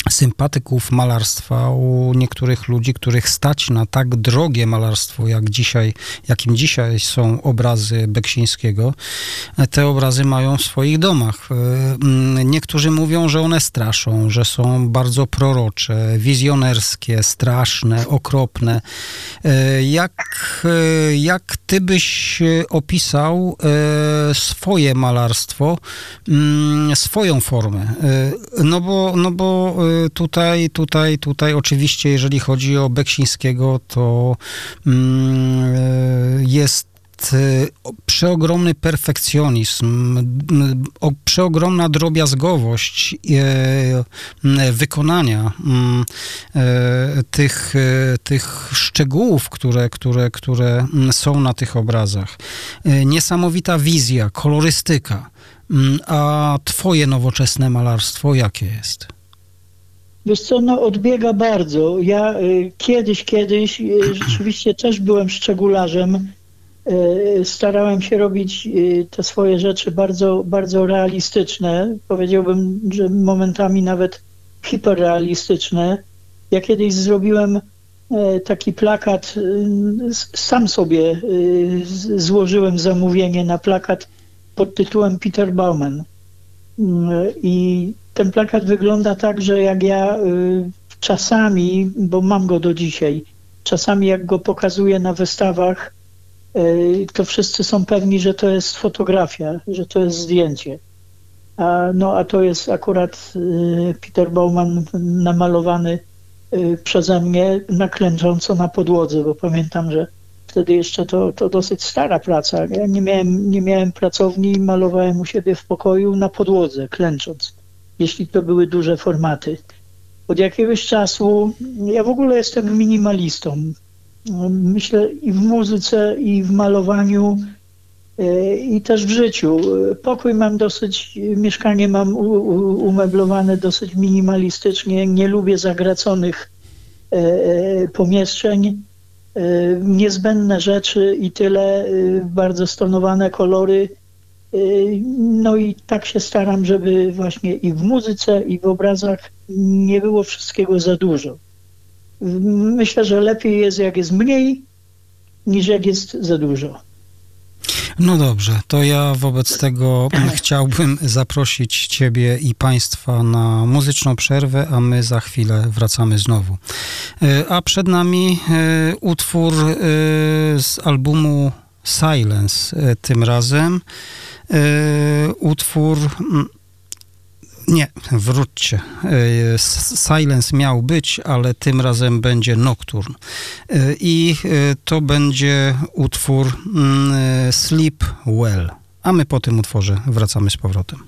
sympatyków malarstwa, u niektórych ludzi, których stać na tak drogie malarstwo, jak dzisiaj, jakim dzisiaj są obrazy Beksińskiego, te obrazy mają w swoich domach. E, mm, Niektórzy mówią, że one straszą, że są bardzo prorocze, wizjonerskie, straszne, okropne. E, Jak, e, jak ty byś opisał swoje malarstwo, mm, swoją formę? No bo, no bo tutaj, tutaj, tutaj oczywiście, jeżeli chodzi o Beksińskiego, to mm, e, jest o- przeogromny perfekcjonizm, przeogromna drobiazgowość e, wykonania m, e, tych, e, tych szczegółów, które, które, które są na tych obrazach. E, Niesamowita wizja, kolorystyka. A twoje nowoczesne malarstwo jakie jest?
Wiesz co, no odbiega bardzo. Ja y, kiedyś, kiedyś y, rzeczywiście też byłem szczegularzem. Y, starałem się robić y, te swoje rzeczy bardzo, bardzo realistyczne. Powiedziałbym, że momentami nawet hiperrealistyczne. Ja kiedyś zrobiłem e, taki plakat, y, sam sobie y, złożyłem zamówienie na plakat pod tytułem Peter Bauman. Mm, I ten plakat wygląda tak, że jak ja y, czasami, bo mam go do dzisiaj, czasami jak go pokazuję na wystawach, y, to wszyscy są pewni, że to jest fotografia, że to jest zdjęcie. A, no a to jest akurat y, Peter Bauman namalowany przeze mnie naklęcząco na podłodze, bo pamiętam, że wtedy jeszcze to, to dosyć stara praca. Ja nie miałem, nie miałem pracowni, malowałem u siebie w pokoju na podłodze, klęcząc, jeśli to były duże formaty. Od jakiegoś czasu ja w ogóle jestem minimalistą. Myślę i w muzyce, i w malowaniu, e, i też w życiu. Pokój mam dosyć, mieszkanie mam umeblowane dosyć minimalistycznie. Nie lubię zagraconych e, e, pomieszczeń. Niezbędne rzeczy i tyle, bardzo stonowane kolory. E, No i tak się staram, żeby właśnie i w muzyce, i w obrazach nie było wszystkiego za dużo. Myślę, że lepiej jest, jak jest mniej, niż jak jest za dużo.
No dobrze, to ja wobec tego chciałbym zaprosić Ciebie i Państwa na muzyczną przerwę, a my za chwilę wracamy znowu. E, A przed nami utwór z albumu Silence tym razem. E, Utwór. mm, Nie, wróćcie. S- Silence miał być, ale tym razem będzie Nocturne. E, I to będzie utwór mm, Sleep Well. A my po tym utworze wracamy z powrotem.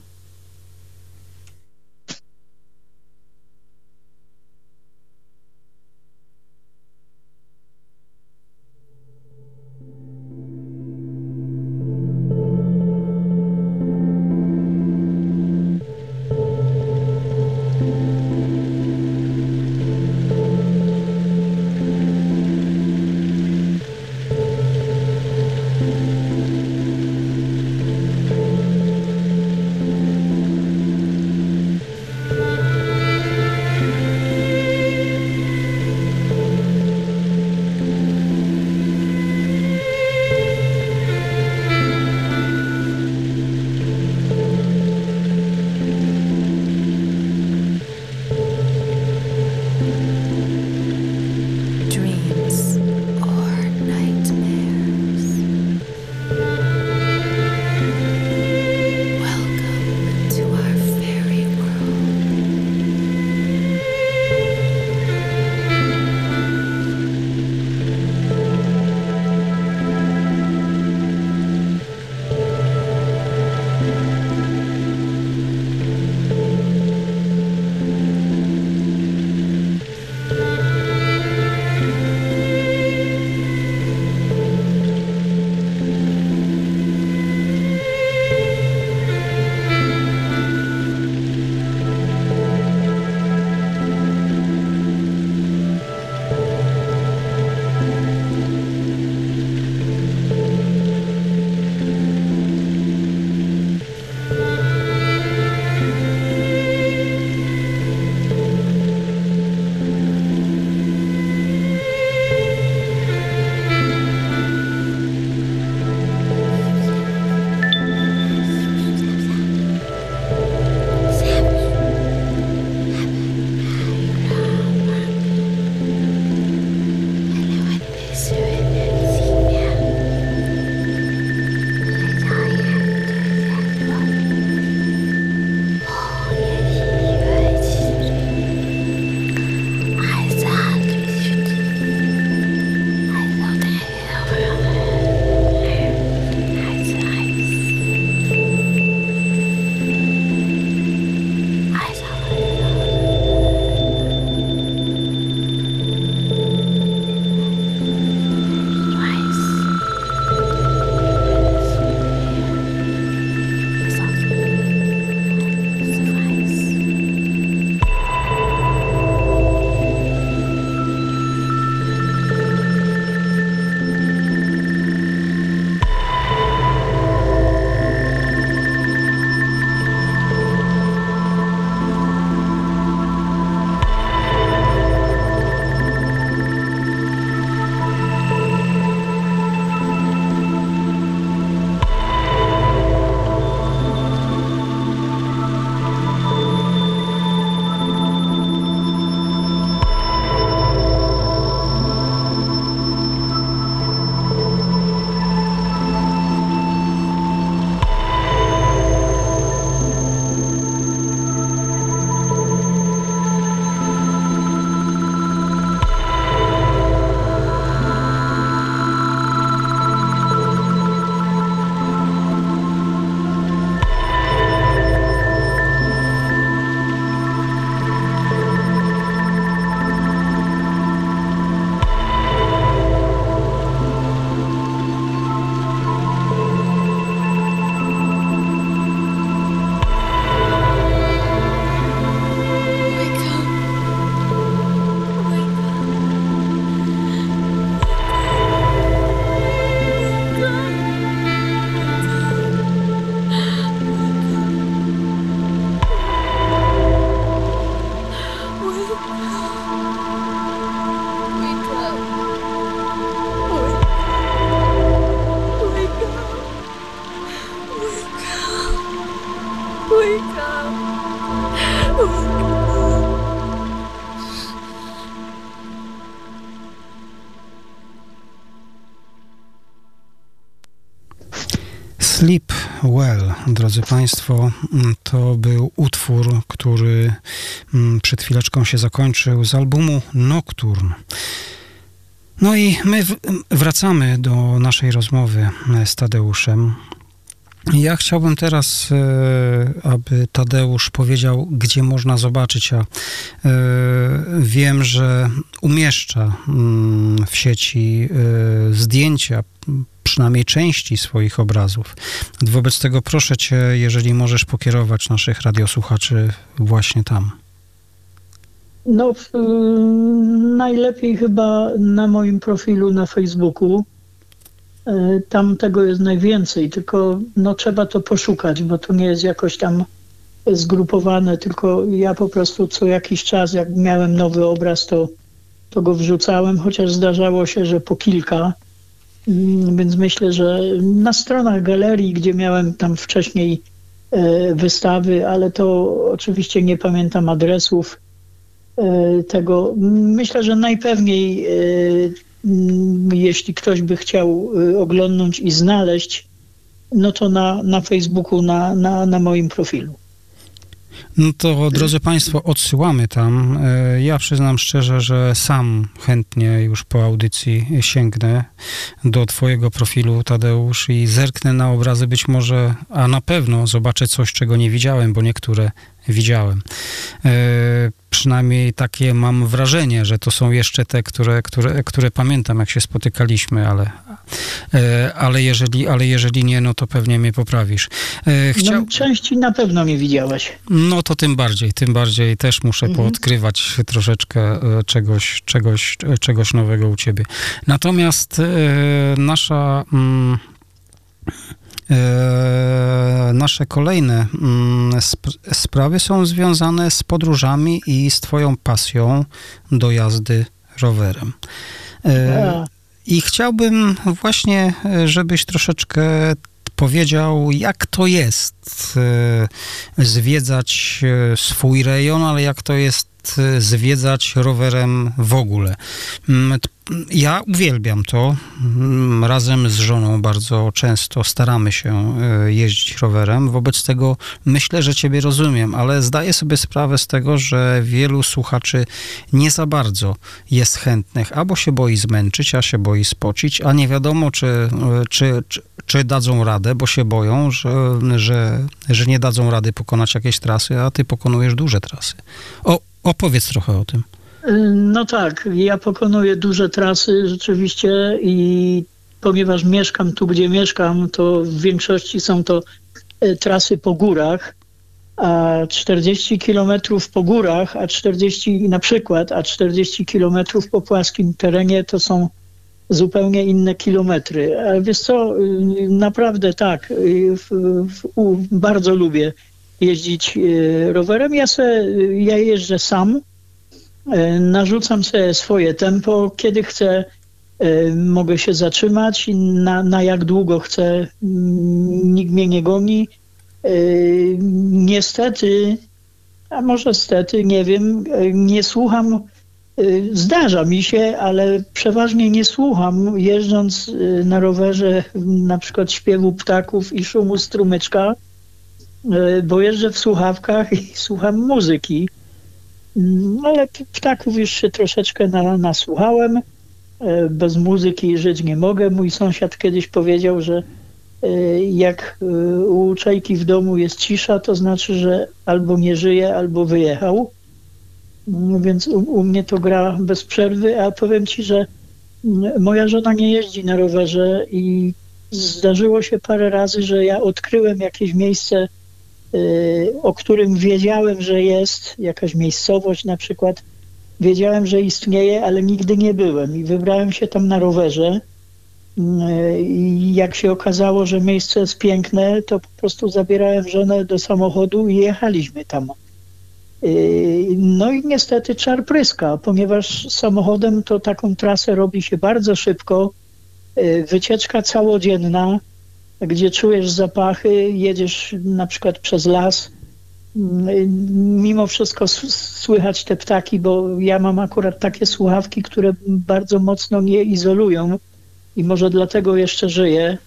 Drodzy Państwo, mm, to był utwór, który mm, przed chwileczką się zakończył z albumu Nocturne. No i my wracamy do naszej rozmowy z Tadeuszem. Ja chciałbym teraz, e, aby Tadeusz powiedział, gdzie można zobaczyć. Ja e, wiem, że umieszcza mm, w sieci e, zdjęcia przynajmniej części swoich obrazów. Wobec tego proszę cię, jeżeli możesz pokierować naszych radiosłuchaczy właśnie tam.
No, w, najlepiej chyba na moim profilu na Facebooku. E, Tam tego jest najwięcej, tylko no, trzeba to poszukać, bo to nie jest jakoś tam zgrupowane, tylko ja po prostu co jakiś czas, jak miałem nowy obraz, to, to go wrzucałem, chociaż zdarzało się, że po kilka. Mm, Więc myślę, że na stronach galerii, gdzie miałem tam wcześniej e, wystawy, ale to oczywiście nie pamiętam adresów e, tego. Myślę, że najpewniej, e, mm, jeśli ktoś by chciał oglądnąć i znaleźć, no to na, na Facebooku, na, na, na moim profilu.
No to, drodzy Państwo, odsyłamy tam. E, Ja przyznam szczerze, że sam chętnie już po audycji sięgnę do Twojego profilu, Tadeusz, i zerknę na obrazy być może, a na pewno zobaczę coś, czego nie widziałem, bo niektóre widziałem. E, Przynajmniej takie mam wrażenie, że to są jeszcze te, które, które, które pamiętam, jak się spotykaliśmy, ale, e, ale, jeżeli, ale jeżeli nie, no to pewnie mnie poprawisz. E, Chciał...
No, części na pewno nie widziałeś.
No to tym bardziej, tym bardziej też muszę
Mhm.
poodkrywać troszeczkę e, czegoś, czegoś, czegoś nowego u ciebie. Natomiast nasza. Mm, nasze kolejne mm, sp- sprawy są związane z podróżami i z Twoją pasją do jazdy rowerem. E,
A,
i chciałbym właśnie, e, żebyś troszeczkę powiedział, jak to jest e, zwiedzać e, swój rejon, ale jak to jest e, zwiedzać rowerem w ogóle. Mm, Ja uwielbiam to. Mm, Razem z żoną bardzo często staramy się e, jeździć rowerem. Wobec tego myślę, że Ciebie rozumiem, ale zdaję sobie sprawę z tego, że wielu słuchaczy nie za bardzo jest chętnych, albo się boi zmęczyć, a się boi spocić, a nie wiadomo, czy, e, czy, czy, czy dadzą radę, bo się boją, że, że, że nie dadzą rady pokonać jakiejś trasy, a Ty pokonujesz duże trasy. O, opowiedz trochę o tym.
y, no tak, ja pokonuję duże trasy rzeczywiście i ponieważ mieszkam tu, gdzie mieszkam, to w większości są to e, trasy po górach, a 40 kilometrów po górach, a 40 na przykład, a 40 kilometrów po płaskim terenie to są zupełnie inne kilometry. Ale wiesz co, y, naprawdę tak, y, w, w, bardzo lubię jeździć y, rowerem. Ja, se, ja jeżdżę sam, y, narzucam sobie swoje tempo, kiedy chcę, y, mogę się zatrzymać, na, na jak długo chcę, mm, nikt mnie nie goni. Niestety, a może stety, nie wiem, nie słucham Zdarza mi się, ale przeważnie nie słucham, jeżdżąc na rowerze na przykład śpiewu ptaków i szumu strumyczka, y, bo jeżdżę w słuchawkach i słucham muzyki. Mm, Ale ptaków już się troszeczkę na, nasłuchałem. Y, Bez muzyki żyć nie mogę. Mój sąsiad kiedyś powiedział, że y, jak u Czajki w domu jest cisza, to znaczy, że albo nie żyje, albo wyjechał. No Więc u, u mnie to gra bez przerwy, a powiem ci, że mm, moja żona nie jeździ na rowerze i zdarzyło się parę razy, że ja odkryłem jakieś miejsce, o którym wiedziałem, że jest, jakaś miejscowość na przykład. Wiedziałem, że istnieje, ale nigdy nie byłem i wybrałem się tam na rowerze. Y, I jak się okazało, że miejsce jest piękne, to po prostu zabierałem żonę do samochodu i jechaliśmy tam. Yy, No i niestety czar pryska, ponieważ samochodem to taką trasę robi się bardzo szybko. Wycieczka całodzienna, gdzie czujesz zapachy, jedziesz na przykład przez las. Yy, Mimo wszystko słychać te ptaki, bo ja mam akurat takie słuchawki, które bardzo mocno mnie izolują i może dlatego jeszcze żyję.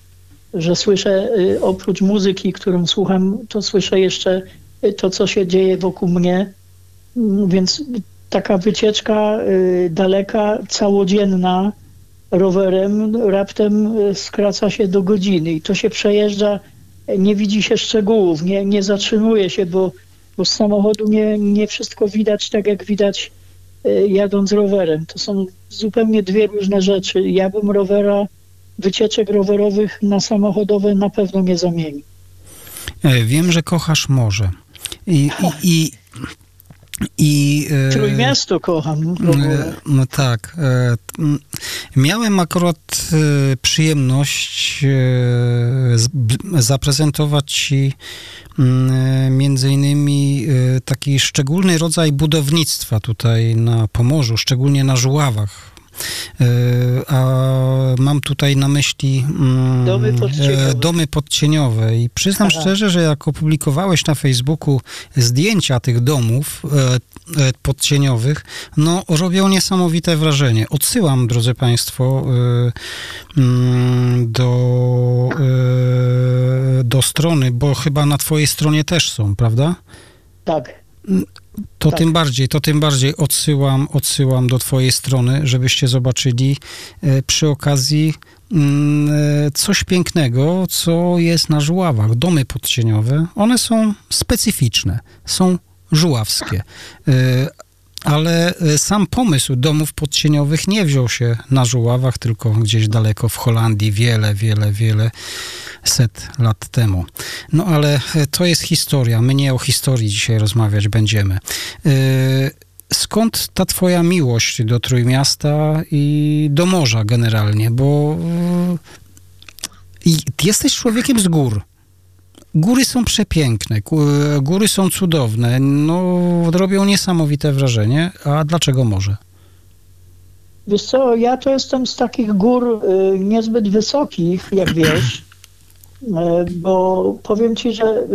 że słyszę y, oprócz muzyki, którą słucham, to słyszę jeszcze y, to, co się dzieje wokół mnie. Mm, Więc taka wycieczka y, daleka, całodzienna rowerem raptem y, skraca się do godziny i to się przejeżdża, nie widzi się szczegółów, nie, nie zatrzymuje się, bo, bo z samochodu nie, nie wszystko widać tak, jak widać y, jadąc rowerem. To są zupełnie dwie różne rzeczy. Ja bym rowera, wycieczek rowerowych na samochodowe na pewno nie zamienił.
E, Wiem, że kochasz morze. I, i, i, i e,
Trójmiasto kocham w ogóle.
E, No tak. e, Miałem akurat przyjemność zaprezentować Ci między innymi taki szczególny rodzaj budownictwa tutaj na Pomorzu, szczególnie na Żuławach. E, A mam tutaj na myśli mm,
Domy podcieniowe.
e, domy podcieniowe i przyznam
Aha.
szczerze, że jak opublikowałeś na Facebooku zdjęcia tych domów e, podcieniowych, no robią niesamowite wrażenie. Odsyłam, drodzy Państwo, mm, do, do strony, bo chyba na Twojej stronie też są, prawda?
Tak.
To
Tak.
tym bardziej, to tym bardziej odsyłam, odsyłam do Twojej strony, żebyście zobaczyli e, przy okazji mm, e, coś pięknego, co jest na żuławach. Domy podcieniowe, one są specyficzne, są żuławskie. Ale e, sam pomysł domów podcieniowych nie wziął się na żuławach, tylko gdzieś daleko w Holandii, wiele, wiele, wiele set lat temu. No ale e, to jest historia. My nie o historii dzisiaj rozmawiać będziemy. E, Skąd ta twoja miłość do Trójmiasta i do morza generalnie? Bo jesteś człowiekiem z gór. Góry są przepiękne, gó- góry są cudowne, no robią niesamowite wrażenie. A dlaczego morze?
Wiesz co, ja to jestem z takich gór y, niezbyt wysokich, jak wiesz, y, bo powiem ci, że y,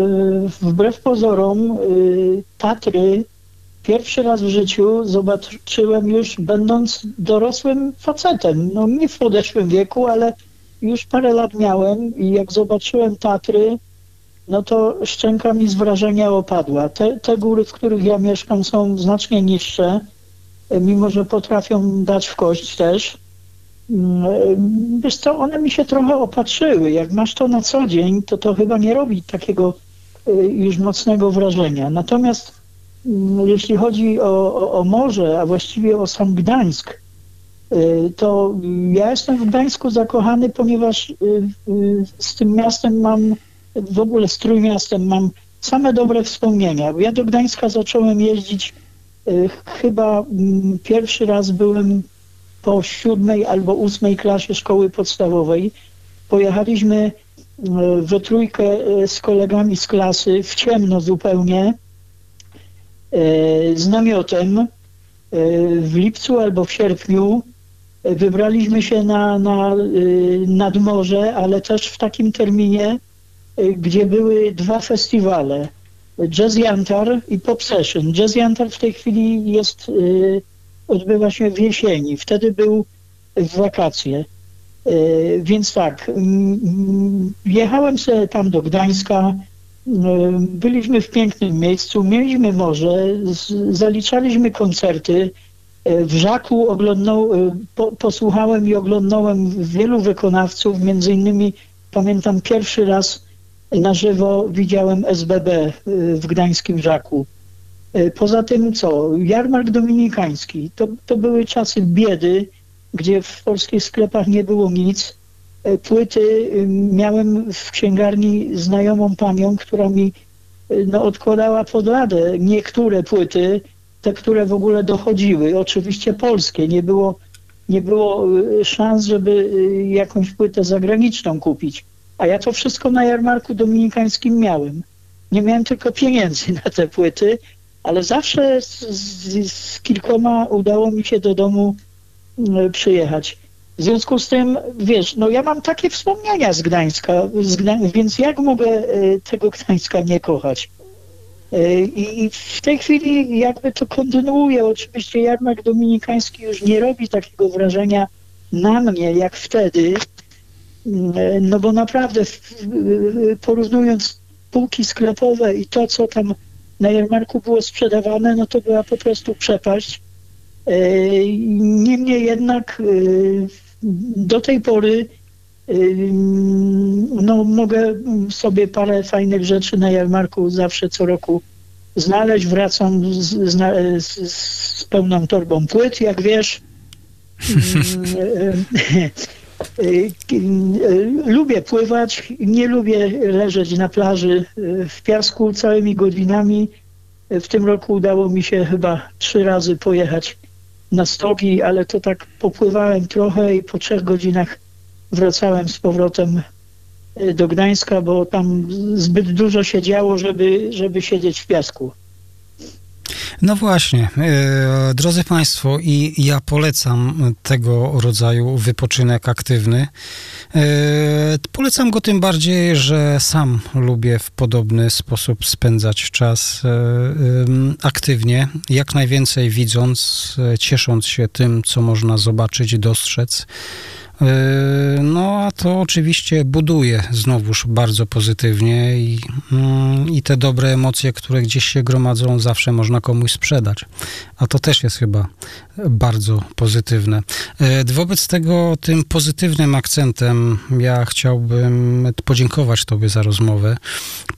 wbrew pozorom y, Tatry pierwszy raz w życiu zobaczyłem już będąc dorosłym facetem. No nie w podeszłym wieku, ale już parę lat miałem i jak zobaczyłem Tatry, no to szczęka mi z wrażenia opadła. Te, te góry, w których ja mieszkam są znacznie niższe, mimo że potrafią dać w kość też. Mm, Wiesz co, one mi się trochę opatrzyły. Jak masz to na co dzień, to to chyba nie robi takiego y, już mocnego wrażenia. Natomiast mm, jeśli chodzi o, o, o morze, a właściwie o sam Gdańsk, y, to ja jestem w Gdańsku zakochany, ponieważ y, z tym miastem mam, w ogóle z Trójmiastem mam same dobre wspomnienia. Ja do Gdańska zacząłem jeździć y, chyba mm, pierwszy raz byłem po siódmej albo ósmej klasie szkoły podstawowej. Pojechaliśmy we trójkę y, z kolegami z klasy w ciemno zupełnie y, z namiotem w lipcu albo w sierpniu wybraliśmy się na, na, nad morze, ale też w takim terminie, gdzie były dwa festiwale. Jazz Jantar i Pop Session. Jazz Jantar w tej chwili jest, y, odbywa się w jesieni. Wtedy był w wakacje. Y, Więc tak, jechałem sobie tam do Gdańska, y, byliśmy w pięknym miejscu, mieliśmy morze, zaliczaliśmy koncerty. Y, W Żaku oglądnął, y, po, posłuchałem i oglądałem wielu wykonawców, między innymi pamiętam pierwszy raz na żywo widziałem SBB y, w gdańskim Żaku. Y, Poza tym co? Jarmark Dominikański. To, to były czasy biedy, gdzie w polskich sklepach nie było nic. Y, Płyty miałem w księgarni znajomą panią, która mi no, odkładała pod ladę niektóre płyty, te, które w ogóle dochodziły. Oczywiście polskie. Nie było, nie było szans, żeby jakąś płytę zagraniczną kupić. A ja to wszystko na jarmarku dominikańskim miałem. Nie miałem tylko pieniędzy na te płyty, ale zawsze z, z, z kilkoma udało mi się do domu mm, przyjechać. W związku z tym, wiesz, no ja mam takie wspomnienia z Gdańska, z Gdań więc jak mogę e, tego Gdańska nie kochać? E, I w tej chwili jakby to kontynuuję. Oczywiście jarmark dominikański już nie robi takiego wrażenia na mnie jak wtedy, E, No bo naprawdę porównując półki sklepowe i to, co tam na jarmarku było sprzedawane, no to była po prostu przepaść. E, Niemniej jednak e, do tej pory e, no, mogę sobie parę fajnych rzeczy na jarmarku zawsze co roku znaleźć. Wracam z, z, z, z pełną torbą płyt, jak wiesz. E, e, Lubię pływać, nie lubię leżeć na plaży e, w piasku całymi godzinami. W tym roku udało mi się chyba trzy razy pojechać na stogi, ale to tak popływałem trochę i po trzech godzinach wracałem z powrotem do Gdańska, bo tam zbyt dużo się działo, żeby, żeby siedzieć w piasku.
No właśnie, e, drodzy Państwo, i ja polecam tego rodzaju wypoczynek aktywny. E, polecam go tym bardziej, że sam lubię w podobny sposób spędzać czas e, aktywnie, jak najwięcej widząc, ciesząc się tym, co można zobaczyć, dostrzec. No, a to oczywiście buduje znowuż bardzo pozytywnie i, mm, i te dobre emocje, które gdzieś się gromadzą, zawsze można komuś sprzedać. A to też jest chyba bardzo pozytywne. E, Wobec tego tym pozytywnym akcentem ja chciałbym podziękować Tobie za rozmowę.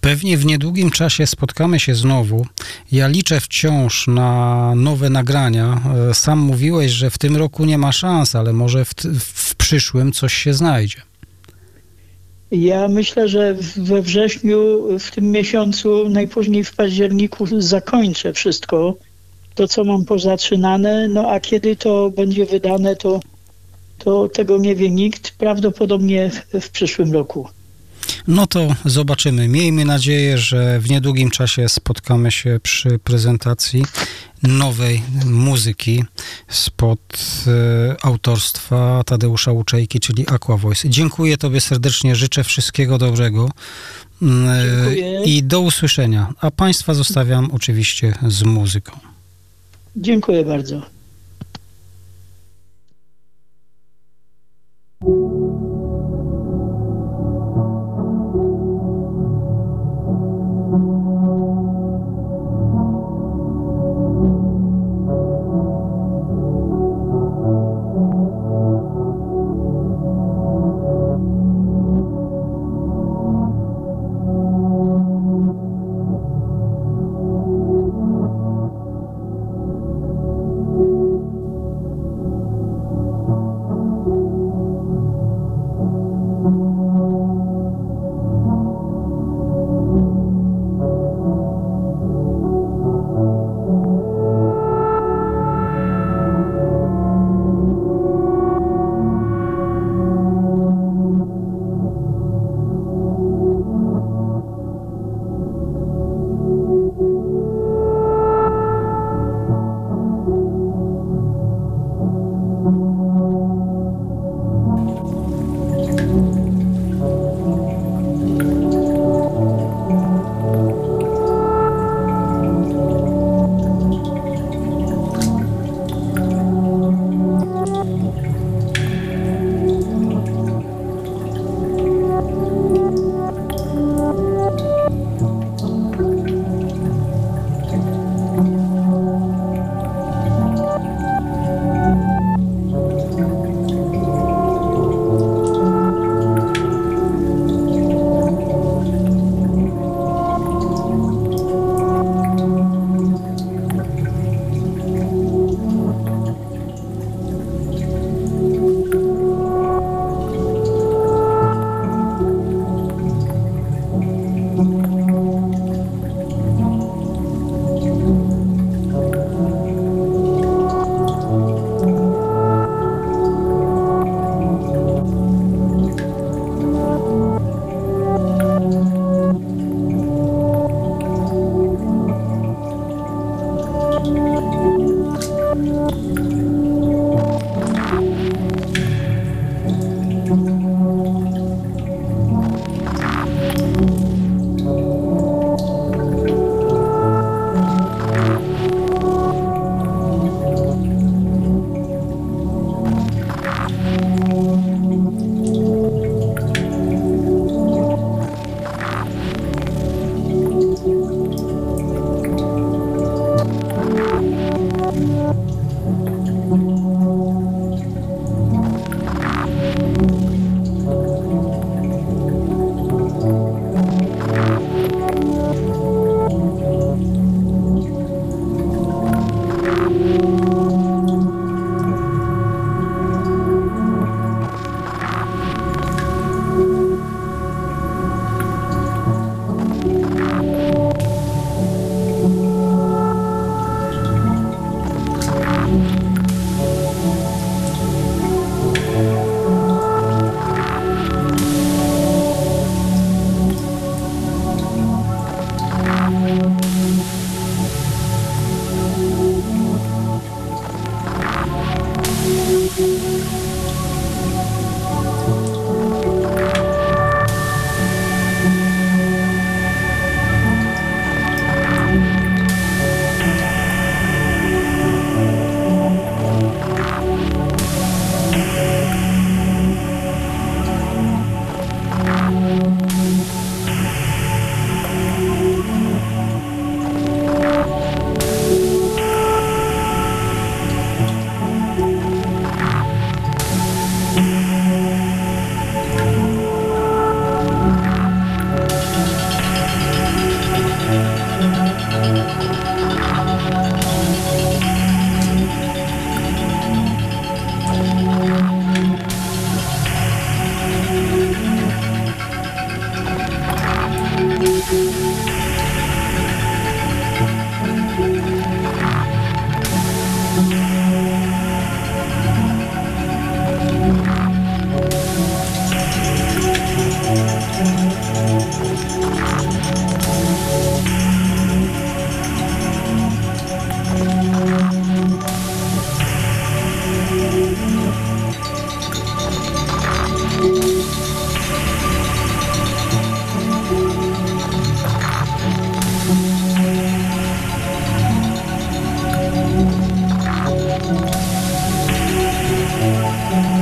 Pewnie w niedługim czasie spotkamy się znowu. Ja liczę wciąż na nowe nagrania. E, Sam mówiłeś, że w tym roku nie ma szans, ale może w, w przyszłym coś się znajdzie.
Ja myślę, że we wrześniu, w tym miesiącu, najpóźniej w październiku zakończę wszystko, to co mam pozaczynane, no a kiedy to będzie wydane, to, to tego nie wie nikt, prawdopodobnie w, w przyszłym roku.
No to zobaczymy. Miejmy nadzieję, że w niedługim czasie spotkamy się przy prezentacji nowej muzyki spod e, autorstwa Tadeusza Łuczejki, czyli Aqua Voice. Dziękuję Tobie serdecznie, życzę wszystkiego dobrego Mm, e, i do usłyszenia. A Państwa zostawiam oczywiście z muzyką.
Dziękuję bardzo.